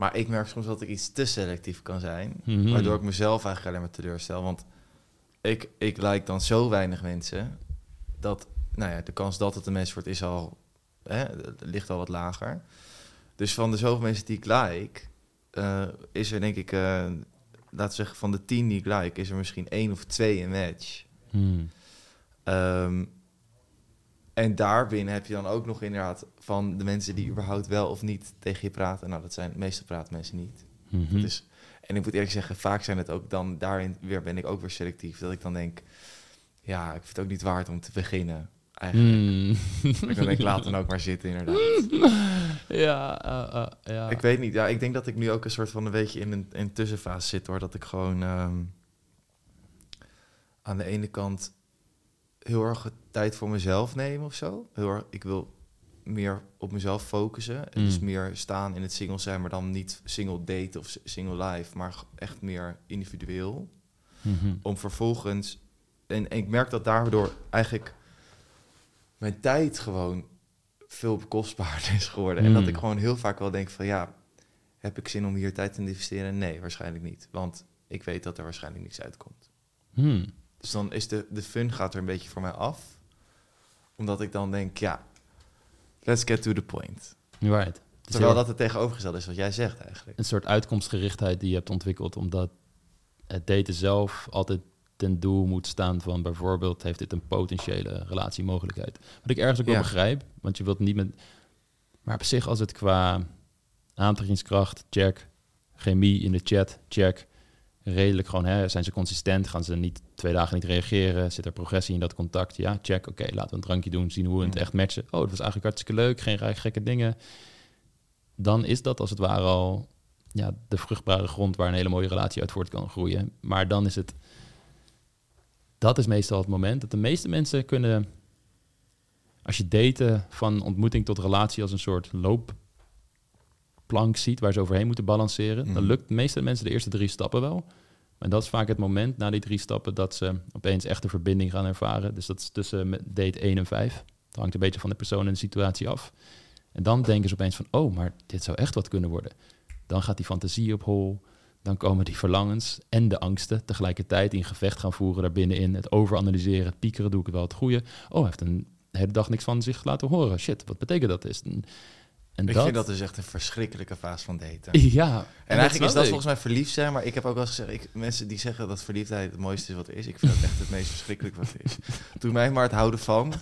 Maar ik merk soms dat ik iets te selectief kan zijn. Mhm. Waardoor ik mezelf eigenlijk alleen maar teleurstel. Want ik, ik like dan zo weinig mensen. Dat nou ja, de kans dat het een mens wordt is al, hè, ligt al wat lager. Dus van de zoveel mensen die ik like, eh, is er denk ik, eh, laten we zeggen van de tien die ik like, is er misschien één of twee een match. Ehm, en daarbinnen heb je dan ook nog inderdaad van de mensen die überhaupt wel of niet tegen je praten. Nou, dat zijn meestal praten mensen niet. Mhm. Dus, en ik moet eerlijk zeggen, vaak zijn het ook dan daarin weer ben ik ook weer selectief. Dat ik dan denk, ja, ik vind het ook niet waard om te beginnen. Eigenlijk. Mhm. Ik dan denk, laat dan ook maar zitten, inderdaad. ja, eh, eh, ja. Ik weet niet, ja, ik denk dat ik nu ook een soort van een beetje in een, in tussenfase zit hoor. Dat ik gewoon ehm, aan de ene kant heel erg tijd voor mezelf neem of zo. Heel erg, ik wil meer op mezelf focussen. En dus Mm. meer staan in het single zijn, maar dan niet single date of single life, maar echt meer individueel. Mhm. Om vervolgens, en, en ik merk dat daardoor eigenlijk mijn tijd gewoon veel kostbaarder is geworden. En dat Mm. ik gewoon heel vaak wel denk van ja, heb ik zin om hier tijd in te investeren? Nee, waarschijnlijk niet. Want ik weet dat er waarschijnlijk niks uitkomt. Hmm. Dus dan is de, de fun gaat er een beetje voor mij af. Omdat ik dan denk, ja, let's get to the point. Right. Is Terwijl dat het tegenovergestelde is wat jij zegt eigenlijk. een soort uitkomstgerichtheid die je hebt ontwikkeld, omdat het daten zelf altijd ten doel moet staan van bijvoorbeeld heeft dit een potentiële relatiemogelijkheid. Wat ik ergens ook wel Ja. begrijp, want je wilt niet met Maar op zich, als het qua aantrekkingskracht, check. Chemie in de chat, check. Redelijk gewoon, hè, zijn ze consistent? Gaan ze niet twee dagen niet reageren? Zit er progressie in dat contact? Ja, check. Oké, laten we een drankje doen, zien hoe we het Mm. echt matchen. Oh, het was eigenlijk hartstikke leuk, geen gekke dingen. Dan is dat als het ware al ja, de vruchtbare grond waar een hele mooie relatie uit voort kan groeien. Maar dan is het, dat is meestal het moment dat de meeste mensen kunnen, als je daten van ontmoeting tot relatie als een soort loopplank ziet waar ze overheen moeten balanceren, dan Mhm. lukt de meeste mensen de eerste drie stappen wel. Maar dat is vaak het moment na die drie stappen dat ze opeens echt een verbinding gaan ervaren. Dus dat is tussen date 1 en 5. Het hangt een beetje van de persoon en de situatie af. En dan denken ze opeens van, oh, maar dit zou echt wat kunnen worden. Dan gaat die fantasie op hol. Dan komen die verlangens en de angsten tegelijkertijd in gevecht gaan voeren daarbinnenin. Het overanalyseren, het piekeren, doe ik wel het goede. Oh, hij heeft een hele dag niks van zich laten horen. Shit, wat betekent dat? Is en Ik dat, vind dat dus echt een verschrikkelijke fase van daten. Ja. En eigenlijk is dat volgens mij verliefd zijn, maar ik heb ook wel eens gezegd, ik, mensen die zeggen dat verliefdheid het mooiste is wat er is, ik vind dat echt het meest verschrikkelijk wat er is. Doe mij maar het houden van,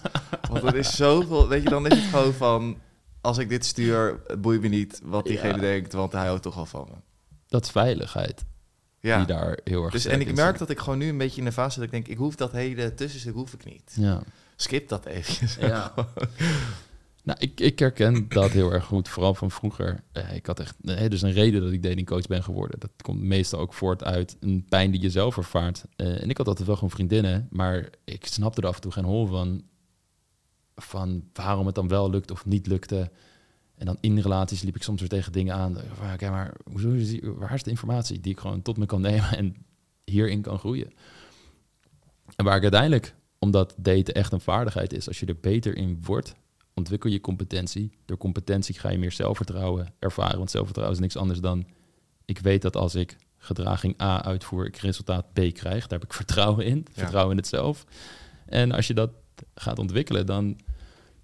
want het is zoveel, weet je, dan is het gewoon van, als ik dit stuur, boeit me niet wat diegene Ja. denkt, want hij houdt toch wel van me. Dat is veiligheid Ja, die daar heel erg dus en ik merk dat ik gewoon nu een beetje in de fase dat ik denk, ik hoef dat hele tussenstuk hoef ik niet. Ja. Skip dat eventjes. Ja. Nou, ik, ik herken dat heel erg goed, vooral van vroeger. Eh, ik had echt, nee, dus een reden dat ik datingcoach ben geworden. Dat komt meestal ook voort uit een pijn die je zelf ervaart. Eh, en ik had altijd wel gewoon vriendinnen, maar ik snapte er af en toe geen hol van, van waarom het dan wel lukt of niet lukte. En dan in relaties liep ik soms weer tegen dingen aan. Oké, maar hoezo waar is de informatie die ik gewoon tot me kan nemen en hierin kan groeien? En waar ik uiteindelijk, omdat daten echt een vaardigheid is, als je er beter in wordt, ontwikkel je competentie. Door competentie ga je meer zelfvertrouwen ervaren. Want zelfvertrouwen is niks anders dan... ik weet dat als ik gedraging A uitvoer, ik resultaat B krijg. Daar heb ik vertrouwen in. Ja. Vertrouwen in het zelf. En als je dat gaat ontwikkelen, dan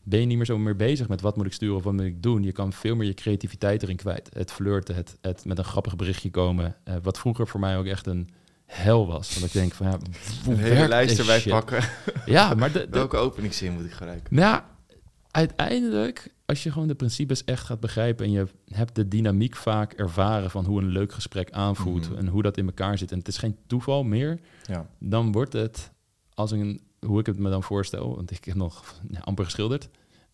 ben je niet meer zo meer bezig met wat moet ik sturen of wat moet ik doen. Je kan veel meer je creativiteit erin kwijt. Het flirten, het, het met een grappig berichtje komen. eh, wat vroeger voor mij ook echt een hel was. Want ik denk van ja, hoe Een hele lijst erbij shit? pakken. Ja, maar de, de, Welke openingszin moet ik gebruiken? nou, uiteindelijk, als je gewoon de principes echt gaat begrijpen en je hebt de dynamiek vaak ervaren van hoe een leuk gesprek aanvoelt Mhm. en hoe dat in elkaar zit, en het is geen toeval meer, Ja. dan wordt het als een, hoe ik het me dan voorstel, want ik heb nog ja, amper geschilderd,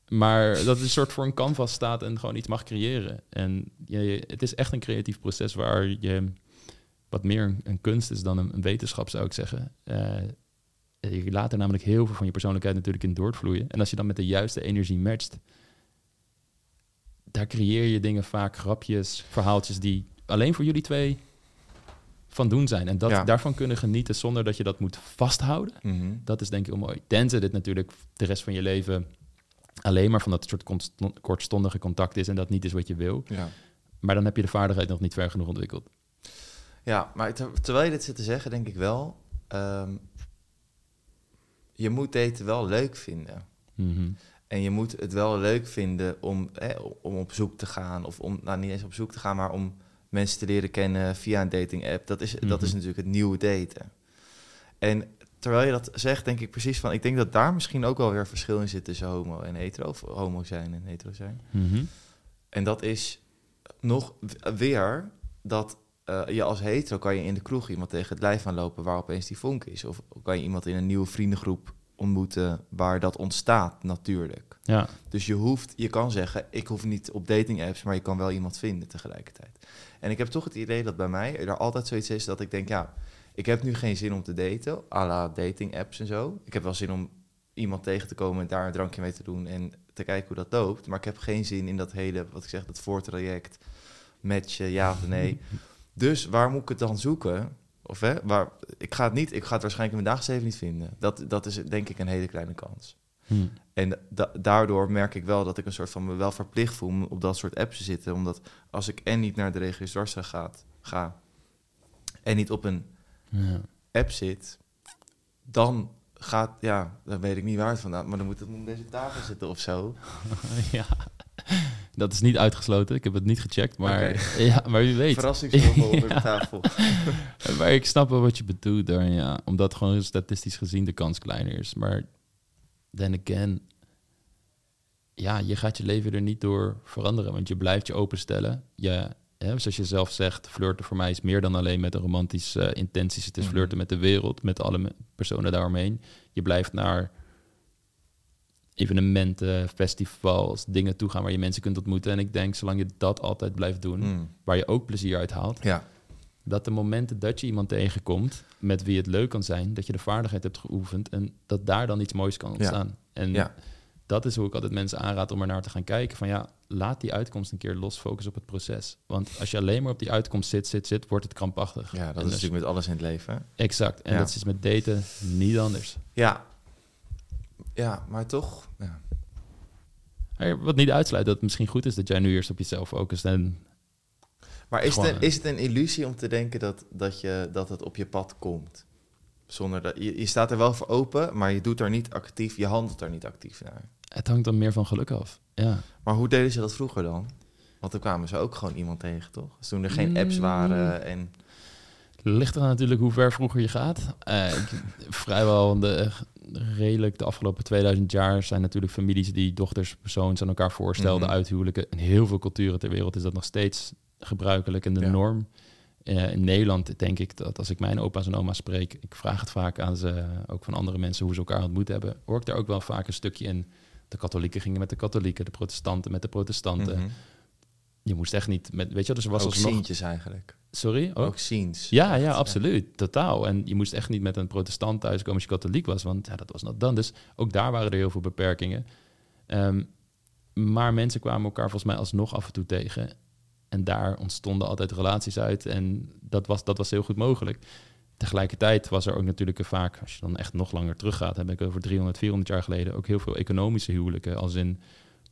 maar dat het een soort voor een canvas staat en gewoon iets mag creëren. En je, het is echt een creatief proces waar je wat meer een, kunst is dan een, een wetenschap, zou ik zeggen. Eh, je laat er namelijk heel veel van je persoonlijkheid natuurlijk in doorvloeien. En als je dan met de juiste energie matcht, daar creëer je dingen vaak, grapjes, verhaaltjes die alleen voor jullie twee van doen zijn. En dat, Ja. daarvan kunnen genieten zonder dat je dat moet vasthouden. Mhm. Dat is denk ik heel mooi. Tenzij dit natuurlijk de rest van je leven alleen maar van dat soort kortstondige contact is en dat niet is wat je wil. ja. Maar dan heb je de vaardigheid nog niet ver genoeg ontwikkeld. Ja, maar ter- terwijl je dit zit te zeggen, denk ik wel... ehm, je moet daten wel leuk vinden. Mhm. En je moet het wel leuk vinden om, hè, om op zoek te gaan. Of om, nou niet eens op zoek te gaan, maar om mensen te leren kennen via een dating app. Dat is, dat is Mhm. natuurlijk het nieuwe daten. En terwijl je dat zegt, denk ik precies van... Ik denk dat daar misschien ook wel weer verschil in zit tussen homo en hetero. Of homo zijn en hetero zijn. Mhm. En dat is nog weer dat eh, je als hetero kan je in de kroeg iemand tegen het lijf aanlopen waar opeens die vonk is. Of kan je iemand in een nieuwe vriendengroep ontmoeten waar dat ontstaat natuurlijk. Ja. Dus je hoeft, je kan zeggen, ik hoef niet op dating apps, maar je kan wel iemand vinden tegelijkertijd. En ik heb toch het idee dat bij mij er altijd zoiets is dat ik denk, ja, ik heb nu geen zin om te daten, à la dating apps en zo. Ik heb wel zin om iemand tegen te komen en daar een drankje mee te doen en te kijken hoe dat loopt. Maar ik heb geen zin in dat hele, wat ik zeg, dat voortraject, matchen, ja of nee. Dus waar moet ik het dan zoeken? Of hè, waar, ik ga het niet, ik ga het waarschijnlijk in mijn dagelijks leven niet vinden. Dat, dat is denk ik een hele kleine kans. Hm. En da- daardoor merk ik wel dat ik een soort van me wel verplicht voel om op dat soort apps te zitten. Omdat als ik en niet naar de regio's dwarsa gaat, ga en niet op een Ja. app zit, dan gaat, ja, dan weet ik niet waar het vandaan, maar dan moet het op deze tafel zitten of zo. ja. Dat is niet uitgesloten. Ik heb het niet gecheckt, maar, ja, maar wie weet. Verrassingsvogel onder de tafel. Maar ik snap wel wat je bedoelt daar, ja. Omdat gewoon statistisch gezien de kans kleiner is. Maar then again, ja, je gaat je leven er niet door veranderen, want je blijft je openstellen. Je, hè, zoals je zelf zegt, flirten voor mij is meer dan alleen met een romantische uh, intenties. Het is Mhm. flirten met de wereld, met alle personen daaromheen. Je blijft naar evenementen, festivals, dingen toe gaan waar je mensen kunt ontmoeten. En ik denk, zolang je dat altijd blijft doen, Mm. waar je ook plezier uit haalt, Ja, dat de momenten dat je iemand tegenkomt met wie het leuk kan zijn, dat je de vaardigheid hebt geoefend en dat daar dan iets moois kan ontstaan. En Ja. dat is hoe ik altijd mensen aanraad om er naar te gaan kijken. Van ja, laat die uitkomst een keer los, focus op het proces. Want als je alleen maar op die uitkomst zit, zit, zit, wordt het krampachtig. ja dat En is dus- natuurlijk met alles in het leven. Exact. En dat is met daten niet anders. Ja. Ja, maar toch... Ja. Wat niet uitsluit dat het misschien goed is dat jij nu eerst op jezelf focust. En Maar is het, een, is het een illusie om te denken dat, dat, je, dat het op je pad komt? Zonder dat, je, je staat er wel voor open, maar je doet er niet actief, je handelt er niet actief naar. het hangt dan meer van geluk af. Ja. Maar hoe deden ze dat vroeger dan? Want toen kwamen ze ook gewoon iemand tegen, toch? Dus toen er geen apps Mm. waren en... Ligt er natuurlijk hoe ver vroeger je gaat. Eh, vrijwel de, redelijk de afgelopen 2000 jaar zijn natuurlijk families die dochters, persoons aan elkaar voorstelden, Mhm. uithuwelijken. In heel veel culturen ter wereld is dat nog steeds gebruikelijk en de Ja. norm. Eh, in Nederland denk ik dat als ik mijn opa's en oma's spreek, ik vraag het vaak aan ze, ook van andere mensen hoe ze elkaar ontmoet hebben, hoor ik daar ook wel vaak een stukje in. De katholieken gingen met de katholieken, de protestanten met de protestanten. Mhm. Je moest echt niet met, weet je, dus er was Ook alsnog. eigenlijk. Sorry, ook? Ook ziens. Ja, ja, absoluut. Totaal. En je moest echt niet met een protestant thuiskomen als je katholiek was, want ja, dat was not dan. Dus ook daar waren er heel veel beperkingen. Ehm, maar mensen kwamen elkaar volgens mij alsnog af en toe tegen. En daar ontstonden altijd relaties uit. En dat was, dat was heel goed mogelijk. Tegelijkertijd was er ook natuurlijk vaak, als je dan echt nog langer teruggaat, heb ik over 300, 400 jaar geleden ook heel veel economische huwelijken. Als in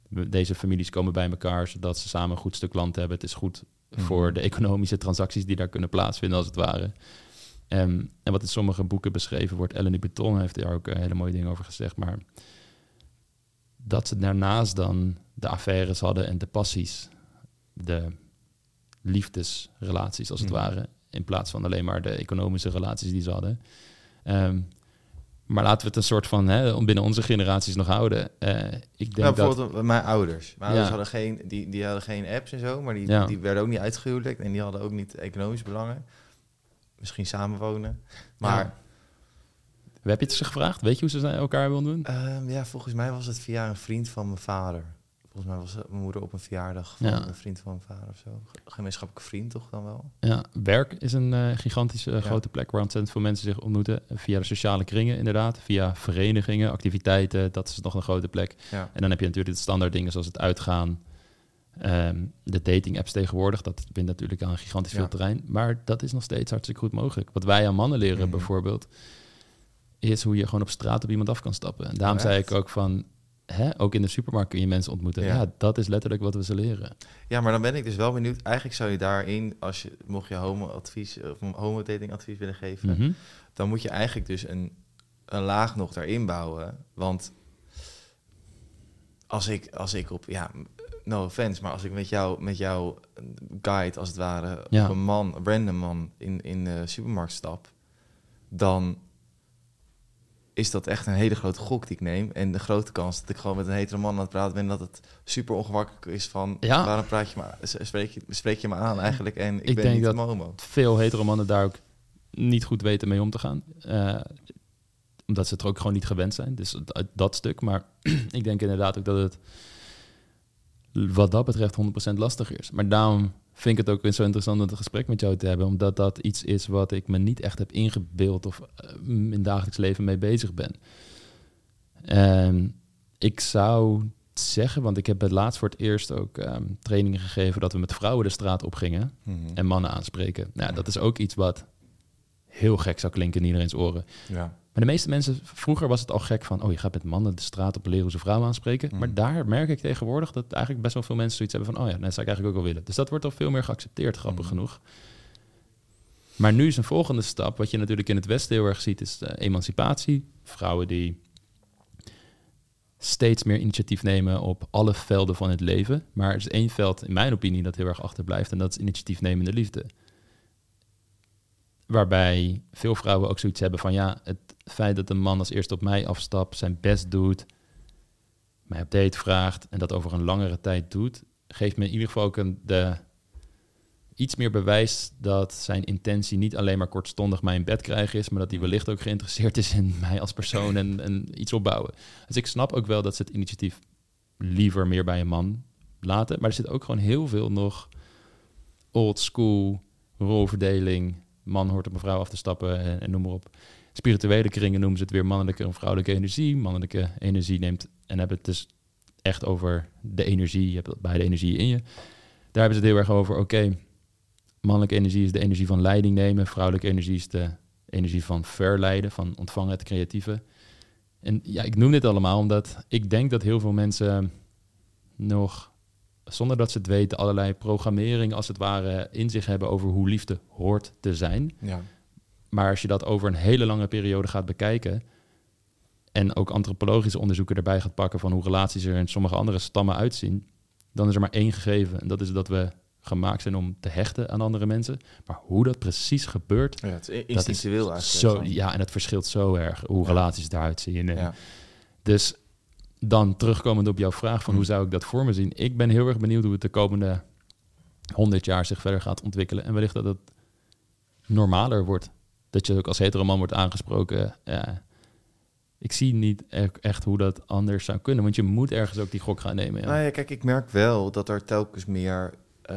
deze families komen bij elkaar zodat ze samen een goed stuk land hebben. Het is goed voor Mhm. de economische transacties die daar kunnen plaatsvinden, als het ware. Ehm, en wat in sommige boeken beschreven wordt, Ellen Beton heeft daar ook eh, hele mooie dingen over gezegd, maar dat ze daarnaast dan de affaires hadden en de passies, de liefdesrelaties als het Mhm. ware, in plaats van alleen maar de economische relaties die ze hadden. Ehm, maar laten we het een soort van hè, binnen onze generaties nog houden. Eh, ik denk Nou, dat bijvoorbeeld mijn ouders. Mijn Ja. ouders hadden geen, die, die hadden geen apps en zo, maar die, Ja. die werden ook niet uitgehuwelijkt en die hadden ook niet economisch belangen. Misschien samenwonen. Maar Ja. heb je het ze gevraagd? Weet je hoe ze elkaar hebben ontmoet? Ehm, ja, volgens mij was het via een vriend van mijn vader. Volgens mij was het mijn moeder op een verjaardag van Ja. een vriend van mijn vader of zo. Ge- Gemeenschappelijke vriend toch dan wel? Ja, werk is een eh, gigantische eh, Ja. grote plek waar ontzettend veel mensen zich ontmoeten. Via de sociale kringen inderdaad, via verenigingen, activiteiten, dat is nog een grote plek. Ja. En dan heb je natuurlijk de standaard dingen zoals het uitgaan, ehm, de dating apps tegenwoordig. Dat wint natuurlijk aan gigantisch Ja. veel terrein. Maar dat is nog steeds hartstikke goed mogelijk. Wat wij aan mannen leren Mhm. bijvoorbeeld, is hoe je gewoon op straat op iemand af kan stappen. En daarom Oh, zei ik ook van, hè, ook in de supermarkt kun je mensen ontmoeten. Ja. Ja. dat is letterlijk wat we ze leren. ja, maar dan ben ik dus wel benieuwd. Eigenlijk zou je daarin, als je, mocht je homo-advies of een homo-dating-advies willen geven, Mhm. dan moet je eigenlijk dus een, een laag nog daarin bouwen. Want als ik, als ik op, ja, no offense, maar als ik met jou, met jou guide, als het ware, Ja. op een man, een random man in, in de supermarkt stap, dan is dat echt een hele grote gok die ik neem. En de grote kans dat ik gewoon met een hetero man aan het praten ben, dat het super ongemakkelijk is van, Ja. waarom praat je me, spreek je, spreek je me aan eigenlijk en ik, Ik ben denk niet dat- homo. veel hetero mannen daar ook niet goed weten mee om te gaan. Eh, omdat ze het er ook gewoon niet gewend zijn. Dus dat, dat stuk. Maar ik denk inderdaad ook dat het wat dat betreft 100% lastiger is. Maar daarom vind ik het ook zo interessant om het gesprek met jou te hebben. Omdat dat iets is wat ik me niet echt heb ingebeeld of eh, in dagelijks leven mee bezig ben. En ik zou zeggen, want ik heb het laatst voor het eerst ook ehm, trainingen gegeven dat we met vrouwen de straat op gingen Mhm. en mannen aanspreken. Nou, dat is ook iets wat heel gek zou klinken in iedereen's oren. Ja. Maar de meeste mensen, vroeger was het al gek van, oh, je gaat met mannen de straat op leren hoe ze vrouwen aanspreken. Mm. Maar daar merk ik tegenwoordig dat eigenlijk best wel veel mensen zoiets hebben van, oh ja, dat zou ik eigenlijk ook wel willen. Dus dat wordt al veel meer geaccepteerd, grappig Mm. genoeg. Maar nu is een volgende stap, wat je natuurlijk in het Westen heel erg ziet, is de emancipatie. Vrouwen die steeds meer initiatief nemen op alle velden van het leven. Maar er is één veld, in mijn opinie, dat heel erg achterblijft. En dat is initiatief nemen in de liefde. Waarbij veel vrouwen ook zoiets hebben van... ja, het feit dat een man als eerste op mij afstapt, zijn best doet... mij op date vraagt en dat over een langere tijd doet, geeft me in ieder geval ook een, de, iets meer bewijs dat zijn intentie niet alleen maar kortstondig mij in bed krijgen is, maar dat hij wellicht ook geïnteresseerd is in mij als persoon en, en iets opbouwen. Dus ik snap ook wel dat ze het initiatief liever meer bij een man laten, maar er zit ook gewoon heel veel nog old school rolverdeling. Man hoort op een vrouw af te stappen en, noem maar op. Spirituele kringen noemen ze het weer mannelijke en vrouwelijke energie. Mannelijke energie neemt en hebben het dus echt over de energie. Je hebt beide energie in je. Daar hebben ze het heel erg over. Oké, mannelijke energie is de energie van leiding nemen. Vrouwelijke energie is de energie van verleiden, van ontvangen, het creatieve. En ja, ik noem dit allemaal omdat ik denk dat heel veel mensen nog, zonder dat ze het weten, allerlei programmering als het ware in zich hebben over hoe liefde hoort te zijn. Ja. Maar als je dat over een hele lange periode gaat bekijken en ook antropologische onderzoeken erbij gaat pakken van hoe relaties er in sommige andere stammen uitzien, dan is er maar één gegeven. En dat is dat we gemaakt zijn om te hechten aan andere mensen. Maar hoe dat precies gebeurt, ja, het is dat instinctueel is eigenlijk. zo, ja, en het verschilt zo erg hoe Ja. relaties eruit zien. Ja. Dus dan terugkomend op jouw vraag van hoe zou ik dat voor me zien? Ik ben heel erg benieuwd hoe het de komende 100 jaar zich verder gaat ontwikkelen. En wellicht dat het normaler wordt. Dat je ook als heteroman wordt aangesproken. Ja, ik zie niet echt hoe dat anders zou kunnen. Want je moet ergens ook die gok gaan nemen. Ja. Nou ja, kijk, ik merk wel dat er telkens meer... eh,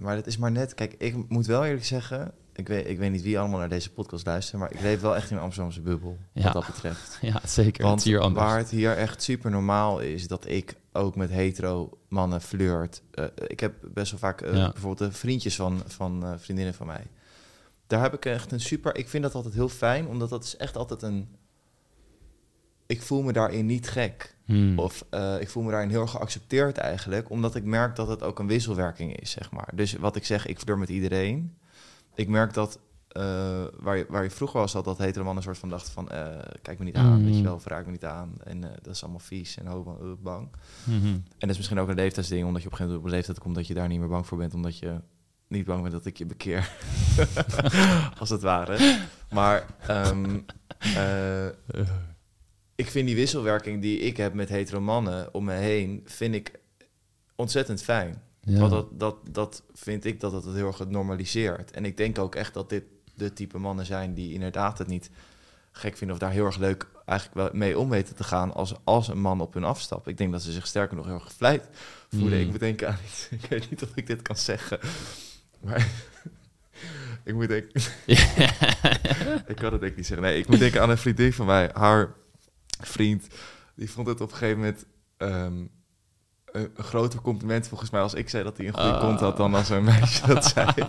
maar dat is maar net... Kijk, ik moet wel eerlijk zeggen... Ik weet, ik weet niet wie allemaal naar deze podcast luistert... maar ik leef wel echt in een Amsterdamse bubbel, Ja. wat dat betreft. ja, zeker. Want is hier anders. waar het hier echt super normaal is... dat ik ook met hetero mannen flirt. Eh, ik heb best wel vaak eh, Ja. bijvoorbeeld de vriendjes van, van eh, vriendinnen van mij. Daar heb ik echt een super... Ik vind dat altijd heel fijn, omdat dat is echt altijd een... Ik voel me daarin niet gek. Hmm. Of ik voel me daarin heel geaccepteerd eigenlijk, omdat ik merk dat het ook een wisselwerking is, zeg maar. Dus wat ik zeg, ik flirt met iedereen. Ik merk dat eh, waar, je, waar je vroeger was, dat dat hetero man een soort van dacht van, eh, kijk me niet aan, Mm. weet je wel, of raak me niet aan. En eh, dat is allemaal vies en ho, eh, bang. Mhm. En dat is misschien ook een leeftijdsding, omdat je op een gegeven moment op een leeftijd komt dat je daar niet meer bang voor bent, omdat je niet bang bent dat ik je bekeer, als het ware. Maar ehm, eh, ik vind die wisselwerking die ik heb met hetero mannen om me heen, vind ik ontzettend fijn. Ja. Want dat, dat, dat vind ik dat het het heel erg normaliseert. En ik denk ook echt dat dit de type mannen zijn die inderdaad het niet gek vinden of daar heel erg leuk eigenlijk wel mee om weten te gaan als, als een man op hun afstap. Ik denk dat ze zich sterker nog heel erg gevleid voelen. Mm. Ik moet denken aan iets, ik weet niet of ik dit kan zeggen, maar ik moet denken, ik kan het denk ik niet zeggen. Nee, ik moet denken aan een vriendin van mij. Haar vriend, die vond het op een gegeven moment ehm, een, een groter compliment volgens mij als ik zei dat hij een goede Ah. kont had dan als een meisje dat zei.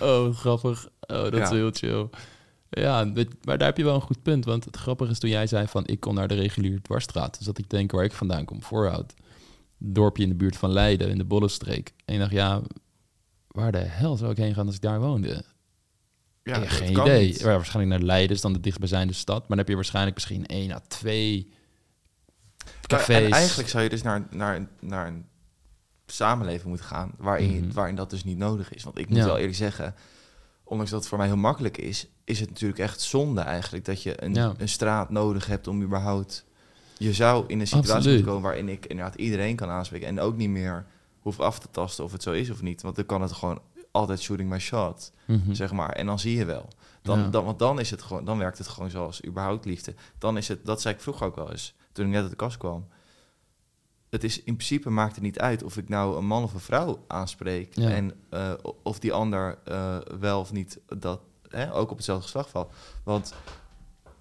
oh, grappig. Oh, dat is heel chill. Ja, maar daar heb je wel een goed punt. Want het grappige is toen jij zei van ik kon naar de reguliere dwarsstraat. Dus dat ik denk waar ik vandaan kom, Voorhout. Dorpje in de buurt van Leiden, in de Bollenstreek. En ik dacht, ja, waar de hel zou ik heen gaan als ik daar woonde? Ja, geen idee. Ja, waarschijnlijk naar Leiden is dan de dichtstbijzijnde stad. Maar dan heb je waarschijnlijk misschien één à twee cafés. En eigenlijk zou je dus naar, naar, naar een samenleving moeten gaan waarin, Mhm. waarin dat dus niet nodig is. Want ik moet Ja. wel eerlijk zeggen, ondanks dat het voor mij heel makkelijk is, is het natuurlijk echt zonde eigenlijk dat je een, Ja. een straat nodig hebt om überhaupt... Je zou in een situatie Absoluut. moeten komen waarin ik inderdaad iedereen kan aanspreken en ook niet meer hoef af te tasten of het zo is of niet. Want dan kan het gewoon altijd shooting my shot, Mhm. zeg maar. En dan zie je wel. Dan, Ja. dan, want dan is het gewoon, dan werkt het gewoon zoals überhaupt liefde. Dan is het, dat zei ik vroeger ook wel eens, toen ik net uit de kast kwam. Het is in principe maakt het niet uit of ik nou een man of een vrouw aanspreek. Ja. En eh, of die ander eh, wel of niet dat hè, ook op hetzelfde geslacht valt. Want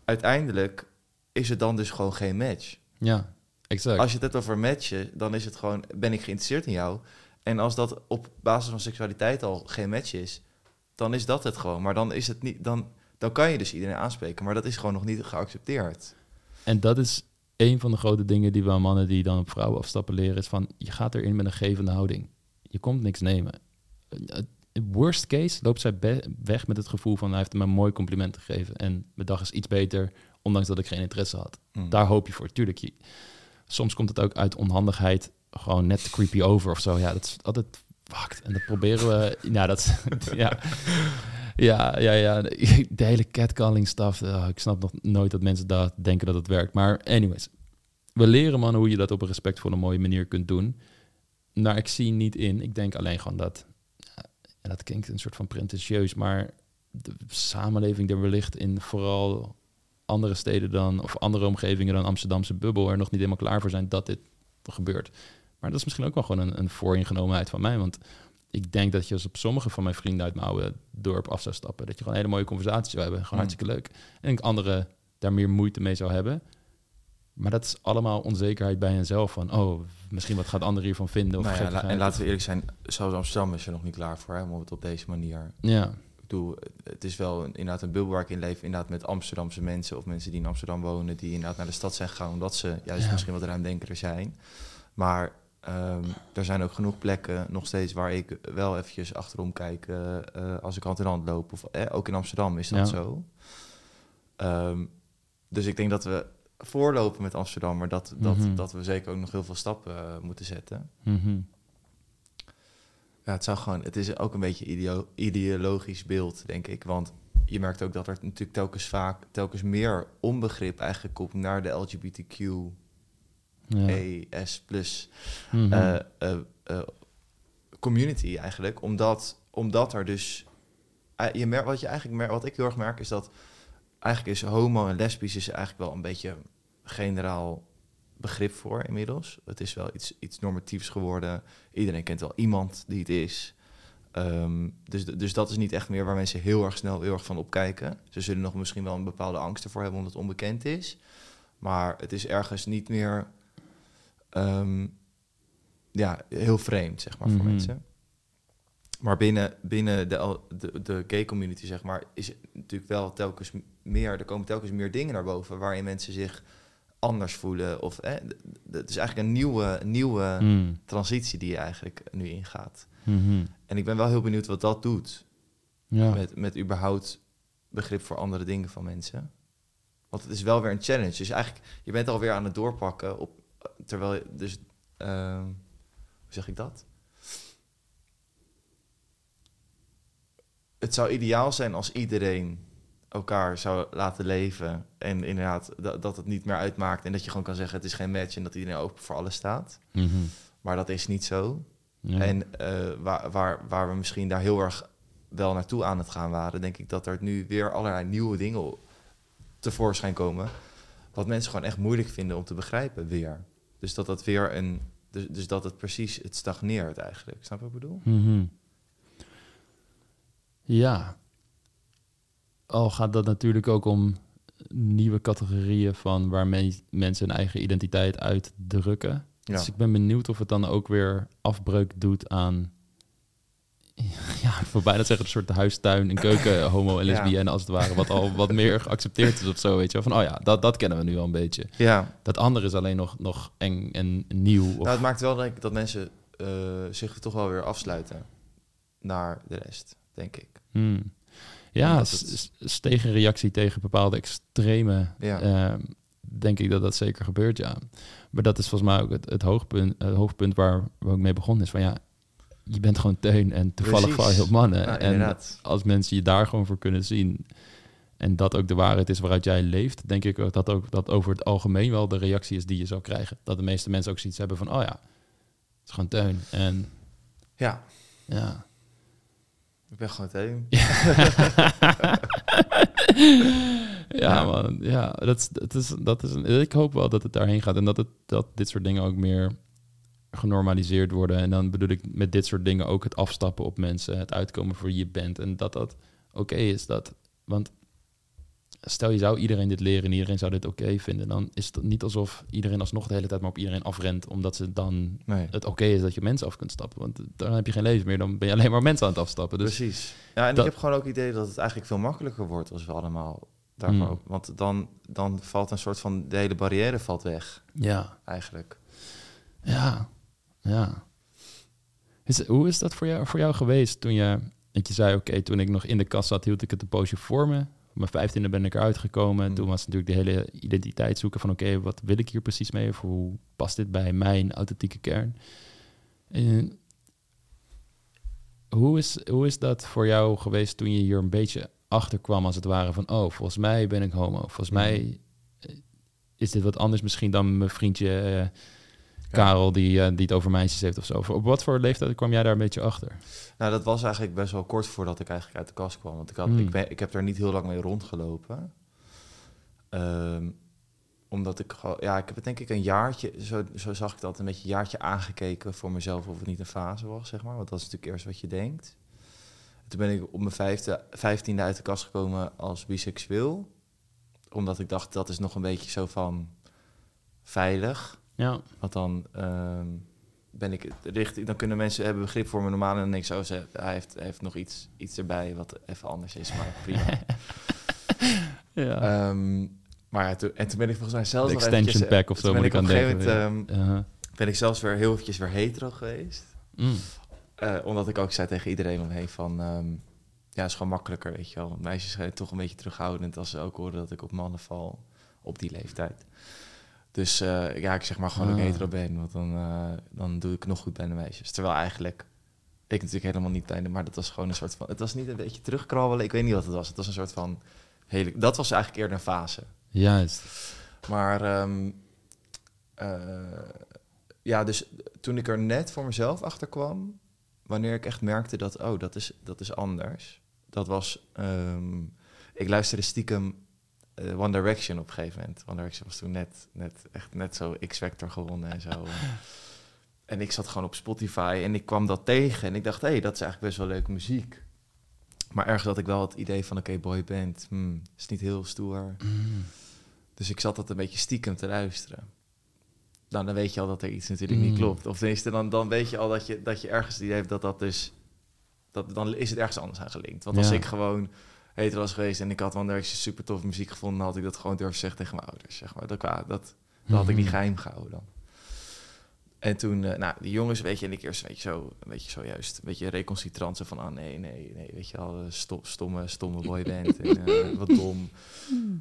uiteindelijk is het dan dus gewoon geen match. Ja, exact. Als je het hebt over matchen, dan is het gewoon, ben ik geïnteresseerd in jou? En als dat op basis van seksualiteit al geen match is, dan is dat het gewoon. Maar dan is het niet, dan, dan kan je dus iedereen aanspreken, maar dat is gewoon nog niet geaccepteerd. En dat is een van de grote dingen die we aan mannen die dan op vrouwen afstappen leren, is van je gaat erin met een gevende houding. Je komt niks nemen. Eh, Worst case loopt zij weg met het gevoel van hij heeft me een mooi compliment gegeven en mijn dag is iets beter, ondanks dat ik geen interesse had. Mm. Daar hoop je voor. Tuurlijk, je, soms komt het ook uit onhandigheid, gewoon net creepy over of zo. Ja, dat is altijd fucked. En dat proberen we. Ja, dat. ja. Ja, ja, ja. De hele catcalling stuff. eh, ik snap nog nooit dat mensen daar denken dat het werkt. Maar anyways. we leren man hoe je dat op een respectvolle, mooie manier kunt doen. Maar ik zie niet in. Ik denk alleen gewoon dat. En dat klinkt een soort van pretentieus, maar de samenleving er wellicht in vooral andere steden dan, of andere omgevingen dan Amsterdamse bubbel er nog niet helemaal klaar voor zijn dat dit gebeurt. Maar dat is misschien ook wel gewoon een, een vooringenomenheid van mij. Want ik denk dat je als op sommige van mijn vrienden uit mijn oude dorp af zou stappen, dat je gewoon hele mooie conversaties zou hebben. Gewoon Hmm. hartstikke leuk. En ik anderen daar meer moeite mee zou hebben. Maar dat is allemaal onzekerheid bij jezelf. Van, oh, misschien wat gaat anderen hiervan vinden. Of Nou ja, en laten we eerlijk zijn, zoals Amsterdam is er nog niet klaar voor, hè, om het op deze manier Ja, Ik bedoel, het is wel een- inderdaad een bubbel waar ik in leef, inderdaad met Amsterdamse mensen of mensen die in Amsterdam wonen, die inderdaad naar de stad zijn gegaan omdat ze juist Ja. misschien wat ruimdenkerder zijn. Maar ehm, er zijn ook genoeg plekken nog steeds waar ik wel eventjes achterom kijk eh, eh, als ik hand in hand loop. Of, eh, ook in Amsterdam is dat Ja. zo. Ehm, dus ik denk dat we voorlopen met Amsterdam, maar dat, dat, Mhm. dat we zeker ook nog heel veel stappen moeten zetten. Mhm. Ja, het zou gewoon, het is ook een beetje ideo- ideologisch beeld, denk ik. Want je merkt ook dat er natuurlijk telkens vaak, telkens meer onbegrip eigenlijk komt naar de LGBTQ. ES plus Mhm. eh, eh, eh, community eigenlijk. Omdat, omdat er dus, je merkt, wat je eigenlijk merkt, wat ik heel erg merk, is dat eigenlijk is homo en lesbisch is eigenlijk wel een beetje generaal begrip voor inmiddels. Het is wel iets, iets normatiefs geworden. Iedereen kent wel iemand die het is. Ehm, dus, dus dat is niet echt meer waar mensen heel erg snel heel erg van opkijken. Ze zullen nog misschien wel een bepaalde angst ervoor hebben omdat het onbekend is. Maar het is ergens niet meer ehm, ja, heel vreemd, zeg maar, voor Mhm. mensen. Maar binnen, binnen de, de, de gay community, zeg maar, is het natuurlijk wel telkens meer, er komen telkens meer dingen naar boven waarin mensen zich anders voelen. Of d- het is eigenlijk een nieuwe, nieuwe Mhm. transitie die je eigenlijk nu ingaat. Mhm. En ik ben wel heel benieuwd wat dat doet Ja. met, met überhaupt begrip voor andere dingen van mensen. Want het is wel weer een challenge. Dus eigenlijk, je bent alweer aan het doorpakken op, terwijl je, dus, ehm, hoe zeg ik dat? Het zou ideaal zijn als iedereen elkaar zou laten leven en inderdaad dat, dat het niet meer uitmaakt en dat je gewoon kan zeggen het is geen match en dat iedereen open voor alles staat. Mhm. Maar dat is niet zo. Ja. En eh, waar, waar, waar we misschien daar heel erg wel naartoe aan het gaan waren, denk ik dat er nu weer allerlei nieuwe dingen tevoorschijn komen. Wat mensen gewoon echt moeilijk vinden om te begrijpen weer. Dus dat dat weer een. Dus, dus dat het precies het stagneert eigenlijk. Snap je wat ik bedoel? Mhm. Ja. Al gaat dat natuurlijk ook om nieuwe categorieën van waar men- mensen hun eigen identiteit uitdrukken. Ja. Dus ik ben benieuwd of het dan ook weer afbreuk doet aan, ja, ik wil bijna zeggen een soort huistuin en keuken homo en Ja. lesbienne als het ware, wat al wat meer geaccepteerd is of zo, weet je. Van, oh ja, dat, dat kennen we nu al een beetje. Ja, Dat andere is alleen nog, nog eng en nieuw. Of, nou, het maakt wel denk ik dat mensen eh, zich toch wel weer afsluiten naar de rest, denk ik. Hmm. Ja, het- tegen reactie tegen bepaalde extreme, Ja. ehm, denk ik dat dat zeker gebeurt, ja. Maar dat is volgens mij ook het, het, hoogpunt, het hoofdpunt waar we ook mee begonnen is van ja, je bent gewoon teun en toevallig val je op mannen. Ja, en inderdaad. als mensen je daar gewoon voor kunnen zien en dat ook de waarheid is waaruit jij leeft, denk ik dat ook dat over het algemeen wel de reactie is die je zou krijgen. Dat de meeste mensen ook zoiets hebben van oh ja, het is gewoon teun. En Ja, ja, ik ben gewoon tegen. ja, man. Ja, dat is, dat is, dat is een, ik hoop wel dat het daarheen gaat en dat, het, dat dit soort dingen ook meer genormaliseerd worden. En dan bedoel ik met dit soort dingen ook het afstappen op mensen, het uitkomen voor wie je bent. En dat dat oké is. Dat, want stel je zou iedereen dit leren en iedereen zou dit oké vinden, dan is het niet alsof iedereen alsnog de hele tijd maar op iedereen afrent, omdat ze dan Nee. het oké is dat je mensen af kunt stappen. Want dan heb je geen leven meer, dan ben je alleen maar mensen aan het afstappen. Dus Precies. Ja, en dat- ik heb gewoon ook het idee dat het eigenlijk veel makkelijker wordt als we allemaal daarvoor Hmm. Want dan, dan valt een soort van, de hele barrière valt weg, ja, eigenlijk. Ja, ja. Is, hoe is dat voor jou, voor jou geweest toen je, dat je zei, oké, toen ik nog in de kast zat, hield ik het een poosje voor me. Op mijn vijftiende ben ik eruit gekomen. Mm. Toen was natuurlijk de hele identiteit zoeken van, oké, wat wil ik hier precies mee? Of hoe past dit bij mijn authentieke kern? En hoe, is, hoe is dat voor jou geweest toen je hier een beetje achter kwam, als het ware, van, oh, volgens mij ben ik homo. Volgens Mm. mij eh, is dit wat anders misschien dan mijn vriendje eh, Karel, die, eh, die het over meisjes heeft of zo? Op wat voor leeftijd kwam jij daar een beetje achter? Nou, dat was eigenlijk best wel kort voordat ik eigenlijk uit de kast kwam. Want ik, had, Hmm. ik, ben, ik heb daar niet heel lang mee rondgelopen. Ehm, omdat ik gewoon... Ja, ik heb het denk ik een jaartje... Zo, zo zag ik dat een beetje een jaartje aangekeken voor mezelf... of het niet een fase was, zeg maar. Want dat is natuurlijk eerst wat je denkt. Toen ben ik op mijn vijfde, vijftiende uit de kast gekomen als biseksueel. Omdat ik dacht, dat is nog een beetje zo van veilig. Ja. Want dan ehm, ben ik richting, dan kunnen mensen hebben begrip voor me normaal en dan denk ik zo, ze, hij heeft, hij heeft nog iets, iets erbij wat even anders is, maar prima. ja. Ehm, maar ja, toen, en toen ben ik volgens mij zelfs De extension eventjes, eh, pack of zo moet ik op aan een gegeven denken. moment, ehm, Uh-huh. ben ik zelfs weer heel eventjes weer hetero geweest. Mm. Eh, omdat ik ook zei tegen iedereen om me heen van... ehm, ja, het is gewoon makkelijker, weet je wel. Want meisjes zijn toch een beetje terughoudend... als ze ook horen dat ik op mannen val op die leeftijd. Dus eh, ja, ik zeg maar gewoon dat ik Ah. hetero ben. Want dan, eh, dan doe ik nog goed bij de meisjes. Terwijl eigenlijk... Ik natuurlijk helemaal niet bij de... Maar dat was gewoon een soort van... Het was niet een beetje terugkrabbelen. Ik weet niet wat het was. Het was een soort van... Hele, dat was eigenlijk eerder een fase. Juist. Maar ehm, eh, ja, dus toen ik er net voor mezelf achter kwam, wanneer ik echt merkte dat, oh, dat is, dat is anders. Dat was, ehm, ik luisterde stiekem eh, One Direction op een gegeven moment. One Direction was toen net, net echt net zo X-Factor gewonnen en zo. en ik zat gewoon op Spotify en ik kwam dat tegen en ik dacht, hé, hey, dat is eigenlijk best wel leuke muziek. Maar ergens had ik wel het idee van, oké, boyband, hmm, is niet heel stoer. Mm. Dus ik zat dat een beetje stiekem te luisteren. Nou, dan weet je al dat er iets natuurlijk niet Mm. klopt. Of tenminste, dan, dan weet je al dat je, dat je ergens idee hebt dat dat dus... Dat, dan is het ergens anders aan gelinkt. Want als ik gewoon hetero was geweest en ik had One Direction super tof muziek gevonden... had ik dat gewoon durven zeggen tegen mijn ouders, zeg maar. Dat, dat, dat had ik niet Mhm. geheim gehouden dan. En toen, eh, nou, die jongens, weet je, en ik eerst een beetje zo, een beetje zo juist, een beetje recalcitrant, zo van, ah nee, nee, nee, weet je al, stom, stomme, stomme boyband en eh, wat dom.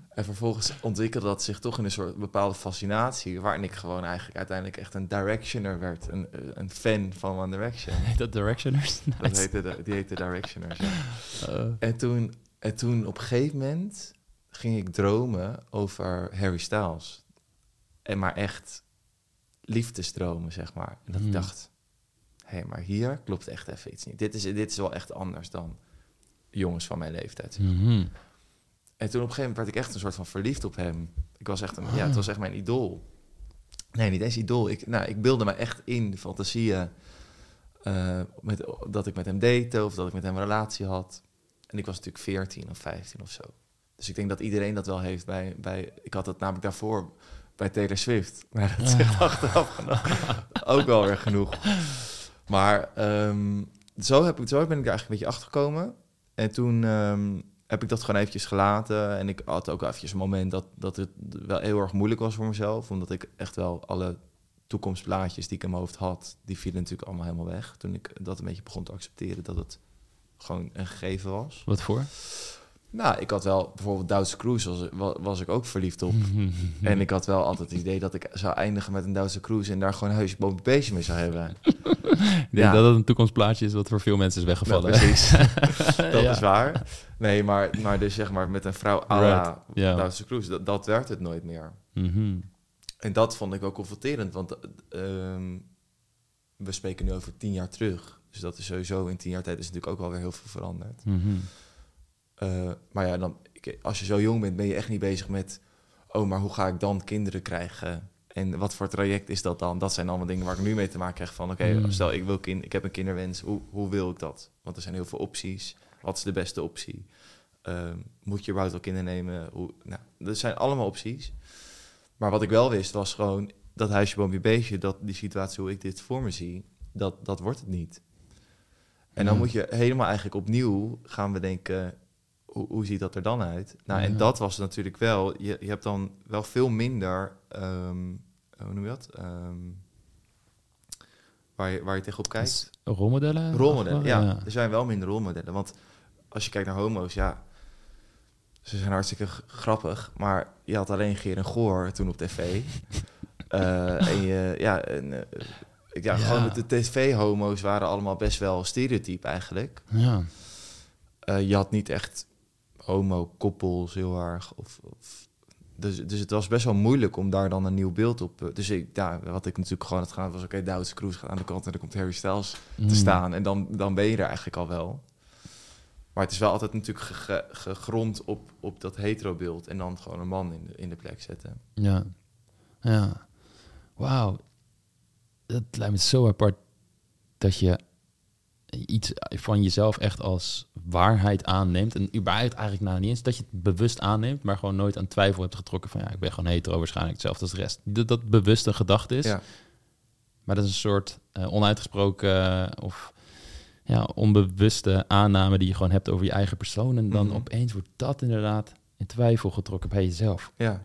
En vervolgens ontwikkelde dat zich toch in een soort bepaalde fascinatie, waarin ik gewoon eigenlijk uiteindelijk echt een directioner werd, een, eh, een fan van One Direction. Heet dat Directioners? Dat Nice. heette die heette Directioners. ja. Uh, En toen, en toen op een gegeven moment ging ik dromen over Harry Styles. En maar echt liefdesdromen, zeg maar. En dat Hmm. ik dacht, hé, maar hier klopt echt even iets niet. Dit is, dit is wel echt anders dan jongens van mijn leeftijd. mhm. En toen op een gegeven moment werd ik echt een soort van verliefd op hem. Ik was echt een, ja, het was echt mijn idool. Nee, niet eens idool. Ik, nou, ik beelde me echt in de fantasieën eh, met, dat ik met hem date of dat ik met hem een relatie had. En ik was natuurlijk 14 of 15 of zo. Dus ik denk dat iedereen dat wel heeft bij... bij ik had dat namelijk daarvoor bij Taylor Swift. Maar dat zegt achteraf ook wel weer genoeg. Maar ehm, zo, heb ik, zo ben ik er eigenlijk een beetje achter gekomen. En toen ehm, heb ik dat gewoon eventjes gelaten. En ik had ook eventjes een moment dat, dat het wel heel erg moeilijk was voor mezelf. Omdat ik echt wel alle toekomstplaatjes die ik in mijn hoofd had... die vielen natuurlijk allemaal helemaal weg. Toen ik dat een beetje begon te accepteren dat het gewoon een gegeven was. Wat voor? Nou, ik had wel bijvoorbeeld Duitse Cruise was, wa- was ik ook verliefd op. En ik had wel altijd het idee dat ik zou eindigen met een Duitse Cruise... en daar gewoon een huisje boven beestje mee zou hebben. Ik denk Ja. dat het een toekomstplaatje is wat voor veel mensen is weggevallen. Nou, precies. dat Ja. is waar. Nee, maar, maar dus zeg maar met een vrouw à la Right. Duitse Cruise, dat, dat werd het nooit meer. Mhm. En dat vond ik ook confronterend, want ehm, we spreken nu over tien jaar terug. Dus dat is sowieso in tien jaar tijd is natuurlijk ook alweer heel veel veranderd. Mhm. Eh, maar ja, dan, als je zo jong bent, ben je echt niet bezig met... oh, maar hoe ga ik dan kinderen krijgen? En wat voor traject is dat dan? Dat zijn allemaal dingen waar ik nu mee te maken krijg van... oké, Hmm. stel ik, wil kind, ik heb een kinderwens, hoe, hoe wil ik dat? Want er zijn heel veel opties. Wat is de beste optie? Ehm, moet je überhaupt wel kinderen nemen? Hoe, nou, er zijn allemaal opties. Maar wat ik wel wist, was gewoon... dat huisje, boompje, beestje, dat die situatie hoe ik dit voor me zie... dat, dat wordt het niet. En dan Ja. moet je helemaal eigenlijk opnieuw gaan bedenken hoe, hoe ziet dat er dan uit? Nou, en dat was natuurlijk wel, je, je hebt dan wel veel minder, ehm, hoe noem je dat? Ehm, waar, je, waar je tegenop kijkt. Rolmodellen? Rolmodellen, ja. Er zijn wel minder rolmodellen. Want als je kijkt naar homo's, ja, ze zijn hartstikke grappig. Maar je had alleen Geer en Goor toen op tv. Eh, en je, ja, en, eh, ja, Ja. gewoon de tv-homo's waren allemaal best wel stereotyp eigenlijk. Ja. Eh, je had niet echt homo-koppels heel erg. Of, of Dus, dus het was best wel moeilijk om daar dan een nieuw beeld op... eh, Dus ik, ja, wat ik natuurlijk gewoon had gedaan was... Oké, Duitse Cruise gaat aan de kant en dan komt Harry Styles Mm. te staan. En dan, dan ben je er eigenlijk al wel. Maar het is wel altijd natuurlijk ge- ge- gegrond op, op dat hetero-beeld. En dan gewoon een man in de, in de plek zetten. Ja. Ja. Wauw. Dat lijkt me zo apart dat je iets van jezelf echt als waarheid aanneemt. En überhaupt eigenlijk nou niet eens dat je het bewust aanneemt, maar gewoon nooit aan twijfel hebt getrokken van ja, ik ben gewoon hetero, waarschijnlijk hetzelfde als de rest. Dat dat bewust een gedachte is. Ja. Maar dat is een soort eh, onuitgesproken eh, of ja, onbewuste aanname die je gewoon hebt over je eigen persoon. En dan Mhm. opeens wordt dat inderdaad in twijfel getrokken bij jezelf. Ja.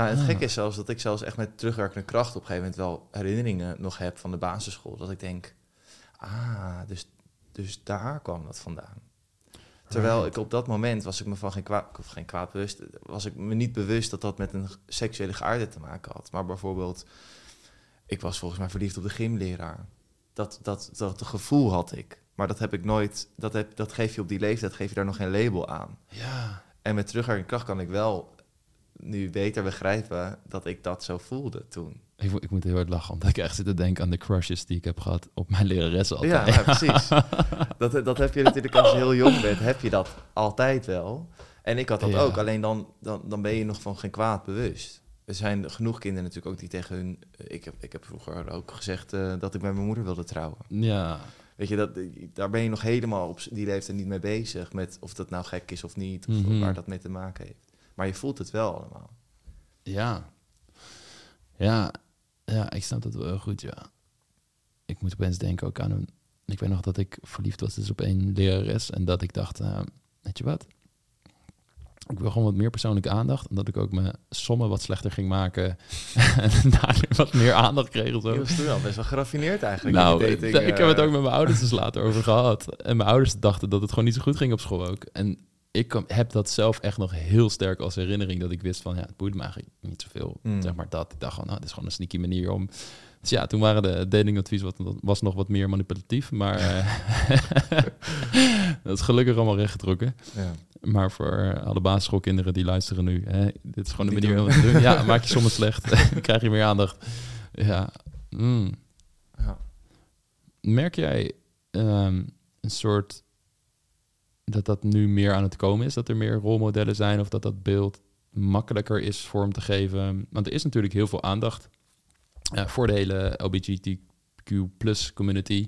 Nou, het Ah. gekke is zelfs dat ik zelfs echt met terugwerkende kracht op een gegeven moment wel herinneringen nog heb van de basisschool. Dat ik denk, ah, dus, dus daar kwam dat vandaan. Terwijl ik op dat moment was ik me van geen kwaad, of geen kwaad bewust, was ik me niet bewust dat dat met een seksuele geaardheid te maken had. Maar bijvoorbeeld, ik was volgens mij verliefd op de gymleraar. Dat, dat, dat gevoel had ik. Maar dat heb ik nooit, dat, heb, dat geef je op die leeftijd, geef je daar nog geen label aan. Ja. En met terugwerkende kracht kan ik wel nu beter begrijpen dat ik dat zo voelde toen. Ik, mo- ik moet heel hard lachen, omdat ik echt zit te denken aan de crushes die ik heb gehad op mijn leraressen Ja, altijd. ja, precies. dat, dat heb je natuurlijk als je heel jong bent, heb je dat altijd wel. En ik had dat Ja. ook, alleen dan, dan, dan ben je nog van geen kwaad bewust. Er zijn genoeg kinderen natuurlijk ook die tegen hun... Ik heb, ik heb vroeger ook gezegd eh, dat ik met mijn moeder wilde trouwen. Ja, Weet je, dat, daar ben je nog helemaal op die leeftijd niet mee bezig. Met of dat nou gek is of niet, of Mhm. waar dat mee te maken heeft. Maar je voelt het wel allemaal. ja. Ja, ja, ik snap dat wel heel goed, ja. Ik moet opeens denken ook aan een... Ik weet nog dat ik verliefd was dus op een lerares en dat ik dacht, eh, weet je wat? Ik wil gewoon wat meer persoonlijke aandacht. En dat ik ook mijn sommen wat slechter ging maken. en daardoor wat meer aandacht kreeg of zo. Je was toen al best wel geraffineerd eigenlijk. Nou, dating, ik heb het eh, ook met mijn ouders dus later over gehad. En mijn ouders dachten dat het gewoon niet zo goed ging op school ook. En ik heb dat zelf echt nog heel sterk als herinnering. Dat ik wist van, ja, het boeit me eigenlijk niet zoveel. Mm. Zeg maar dat. Ik dacht gewoon, nou, dit is gewoon een sneaky manier om... Dus ja, toen waren de datingadvies wat, was nog wat meer manipulatief. Maar eh, dat is gelukkig allemaal rechtgetrokken. Ja. Maar voor alle basisschoolkinderen die luisteren nu, hè, dit is gewoon de manier om het te doen. Ja, maak je sommen slecht, dan krijg je meer aandacht. Ja, mm. Ja. Merk jij ehm, een soort dat dat nu meer aan het komen is? Dat er meer rolmodellen zijn of dat dat beeld makkelijker is vorm te geven? Want er is natuurlijk heel veel aandacht eh, voor de hele plus community.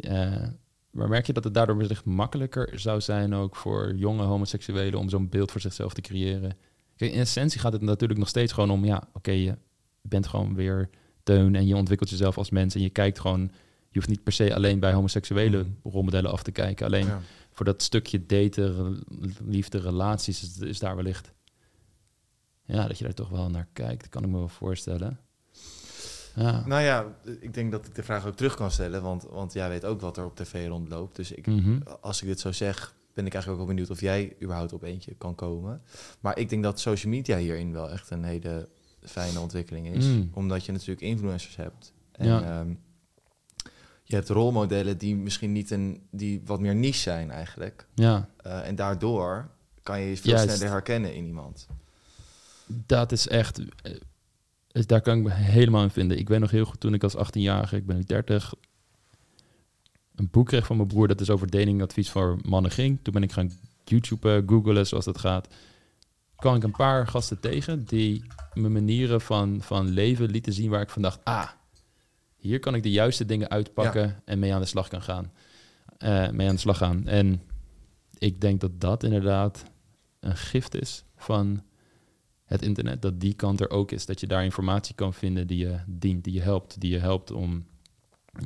Eh, maar merk je dat het daardoor wellicht makkelijker zou zijn ook voor jonge homoseksuelen om zo'n beeld voor zichzelf te creëren? Kijk, in essentie gaat het natuurlijk nog steeds gewoon om, ja, oké, je bent gewoon weer teun en je ontwikkelt jezelf als mens en je kijkt gewoon, je hoeft niet per se alleen bij homoseksuele Mhm. rolmodellen af te kijken. Alleen Ja. Voor dat stukje daten, liefde, relaties is, is daar wellicht, ja, dat je daar toch wel naar kijkt, dat kan ik me wel voorstellen. Ja. Nou ja, ik denk dat ik de vraag ook terug kan stellen, want, want jij weet ook wat er op tv rondloopt. Dus ik, Mhm. als ik dit zo zeg, ben ik eigenlijk ook wel benieuwd of jij überhaupt op eentje kan komen. Maar ik denk dat social media hierin wel echt een hele fijne ontwikkeling is. Mm. Omdat je natuurlijk influencers hebt. En Ja. ehm, je hebt rolmodellen die misschien niet een, die wat meer niche zijn eigenlijk. ja. Eh, en daardoor kan je je veel Juist. sneller herkennen in iemand. Dat is echt. eh, daar kan ik me helemaal in vinden. Ik weet nog heel goed toen ik als 18-jarige, ik ben nu 30, een boek kreeg van mijn broer dat is over datingadvies voor mannen ging. Toen ben ik gaan YouTube googlen zoals dat gaat. kwam ik een paar gasten tegen die mijn manieren van, van leven lieten zien waar ik van dacht, ah, hier kan ik de juiste dingen uitpakken en mee aan de slag kan gaan. Eh, mee aan de slag gaan. En ik denk dat dat inderdaad een gift is van het internet, dat die kant er ook is. Dat je daar informatie kan vinden die je dient, die je helpt, die je helpt om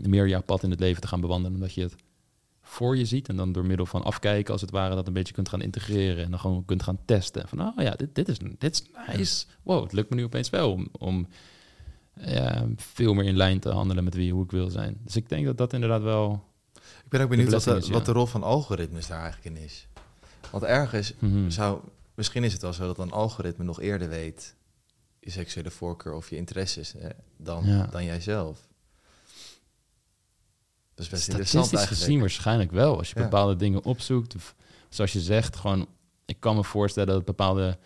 meer jouw pad in het leven te gaan bewandelen. Omdat je het voor je ziet en dan door middel van afkijken, als het ware, dat een beetje kunt gaan integreren. En dan gewoon kunt gaan testen. Van, oh ja, dit, dit, is, dit is nice. Wow, het lukt me nu opeens wel om, om ja, veel meer in lijn te handelen met wie hoe ik wil zijn. Dus ik denk dat dat inderdaad wel... Ik ben ook benieuwd wat de, blessing is, ja. wat de rol van algoritmes daar eigenlijk in is. Want ergens Mhm. zou, misschien is het wel zo dat een algoritme nog eerder weet je seksuele voorkeur of je interesses hè, dan, Ja. dan jijzelf. Dat is best Statistisch gezien waarschijnlijk wel. Als je Ja. bepaalde dingen opzoekt. Of, zoals je zegt, gewoon... Ik kan me voorstellen dat bepaalde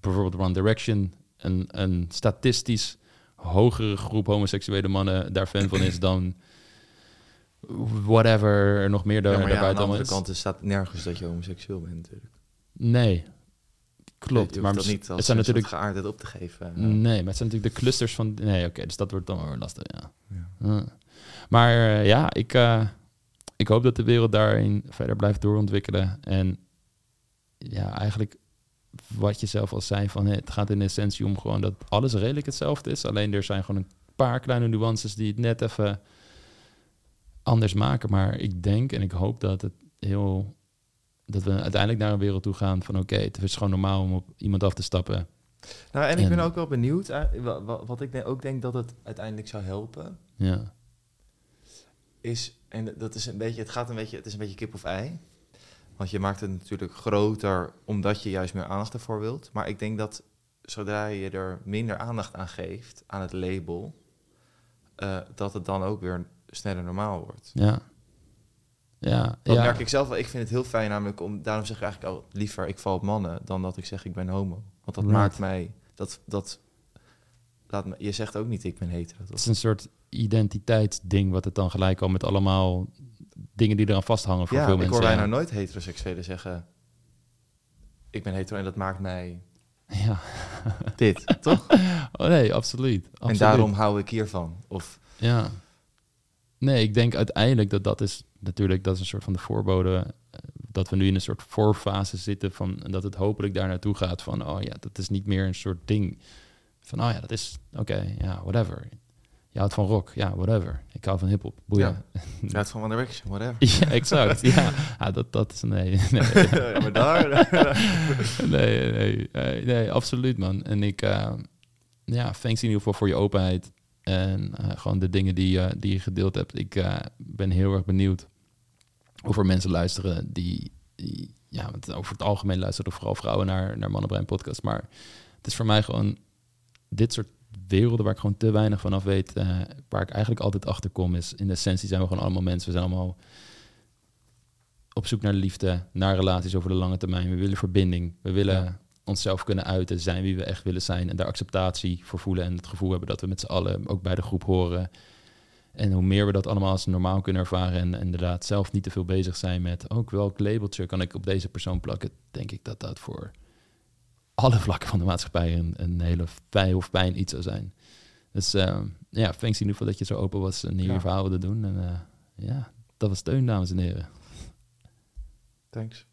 bijvoorbeeld One Direction een, een statistisch hogere groep homoseksuele mannen daar fan van is dan whatever er nog meer daar, ja, maar ja, aan de andere is. kant er staat nergens dat je homoseksueel bent natuurlijk. Nee, klopt. Maar dat niet het zijn natuurlijk geaardheid op te geven. Nee, maar het zijn natuurlijk de clusters van... Nee, oké, dus dat wordt dan wel weer lastig, ja. Ja. Maar eh, ja, ik, eh, ik hoop dat de wereld daarin verder blijft doorontwikkelen. En ja, eigenlijk wat je zelf al zei, van, het gaat in essentie om gewoon dat alles redelijk hetzelfde is. Alleen er zijn gewoon een paar kleine nuances die het net even anders maken. Maar ik denk en ik hoop dat het heel... Dat we uiteindelijk naar een wereld toe gaan van oké, het is gewoon normaal om op iemand af te stappen. Nou, en ik En- ben ook wel benieuwd. eh, wa- wa- Wat ik ook denk dat het uiteindelijk zou helpen, Ja, is, en dat is een beetje, het gaat een beetje, het is een beetje kip of ei. Want je maakt het natuurlijk groter omdat je juist meer aandacht ervoor wilt. Maar ik denk dat zodra je er minder aandacht aan geeft, aan het label, eh, dat het dan ook weer sneller normaal wordt. ja. Ja, Dat ja. merk ik zelf wel. Ik vind het heel fijn namelijk om, daarom zeg ik eigenlijk al liever ik val op mannen dan dat ik zeg ik ben homo. Want dat Right. maakt mij, dat, dat laat me, je zegt ook niet ik ben hetero. Het is een soort identiteitsding wat het dan gelijk al met allemaal dingen die eraan vasthangen voor Ja, veel ik mensen. hoor bijna ja. nooit heteroseksuelen zeggen ik ben hetero en dat maakt mij Ja. dit, toch? Oh, nee, absoluut. absoluut. En daarom hou ik hiervan. Of Ja. Nee, ik denk uiteindelijk dat dat is natuurlijk dat is een soort van de voorbode eh, dat we nu in een soort voorfase zitten van dat het hopelijk daar naartoe gaat van oh ja, dat is niet meer een soort ding van oh ja, dat is oké, ja, whatever. Je houdt van rock, ja, whatever. Ik hou van hip-hop, boeien. ja, het van One Direction, whatever. Ja, exact. ja, ja dat, dat is nee. nee. ja, maar daar... nee, nee, nee, nee, absoluut man. En ik, eh, ja, thanks in ieder geval voor je openheid en eh, gewoon de dingen die, je die je gedeeld hebt. Ik eh, ben heel erg benieuwd of er mensen luisteren die, die- ja, want over het algemeen luisteren vooral vrouwen naar, naar Mannenbrein podcast. Maar het is voor mij gewoon dit soort werelden waar ik gewoon te weinig van af weet, eh, waar ik eigenlijk altijd achter kom, is in de essentie zijn we gewoon allemaal mensen. We zijn allemaal op zoek naar liefde, naar relaties over de lange termijn. We willen verbinding. We willen Ja. onszelf kunnen uiten, zijn wie we echt willen zijn en daar acceptatie voor voelen en het gevoel hebben dat we met z'n allen ook bij de groep horen. En hoe meer we dat allemaal als normaal kunnen ervaren en inderdaad zelf niet te veel bezig zijn met ook welk labeltje kan ik op deze persoon plakken, denk ik dat dat voor alle vlakken van de maatschappij een, een hele fijn of fijn iets zou zijn. Dus eh, ja, thanks in ieder geval dat je zo open was en hier Ja. verhaal wilde doen. En eh, ja, dat was steun, dames en heren. Thanks.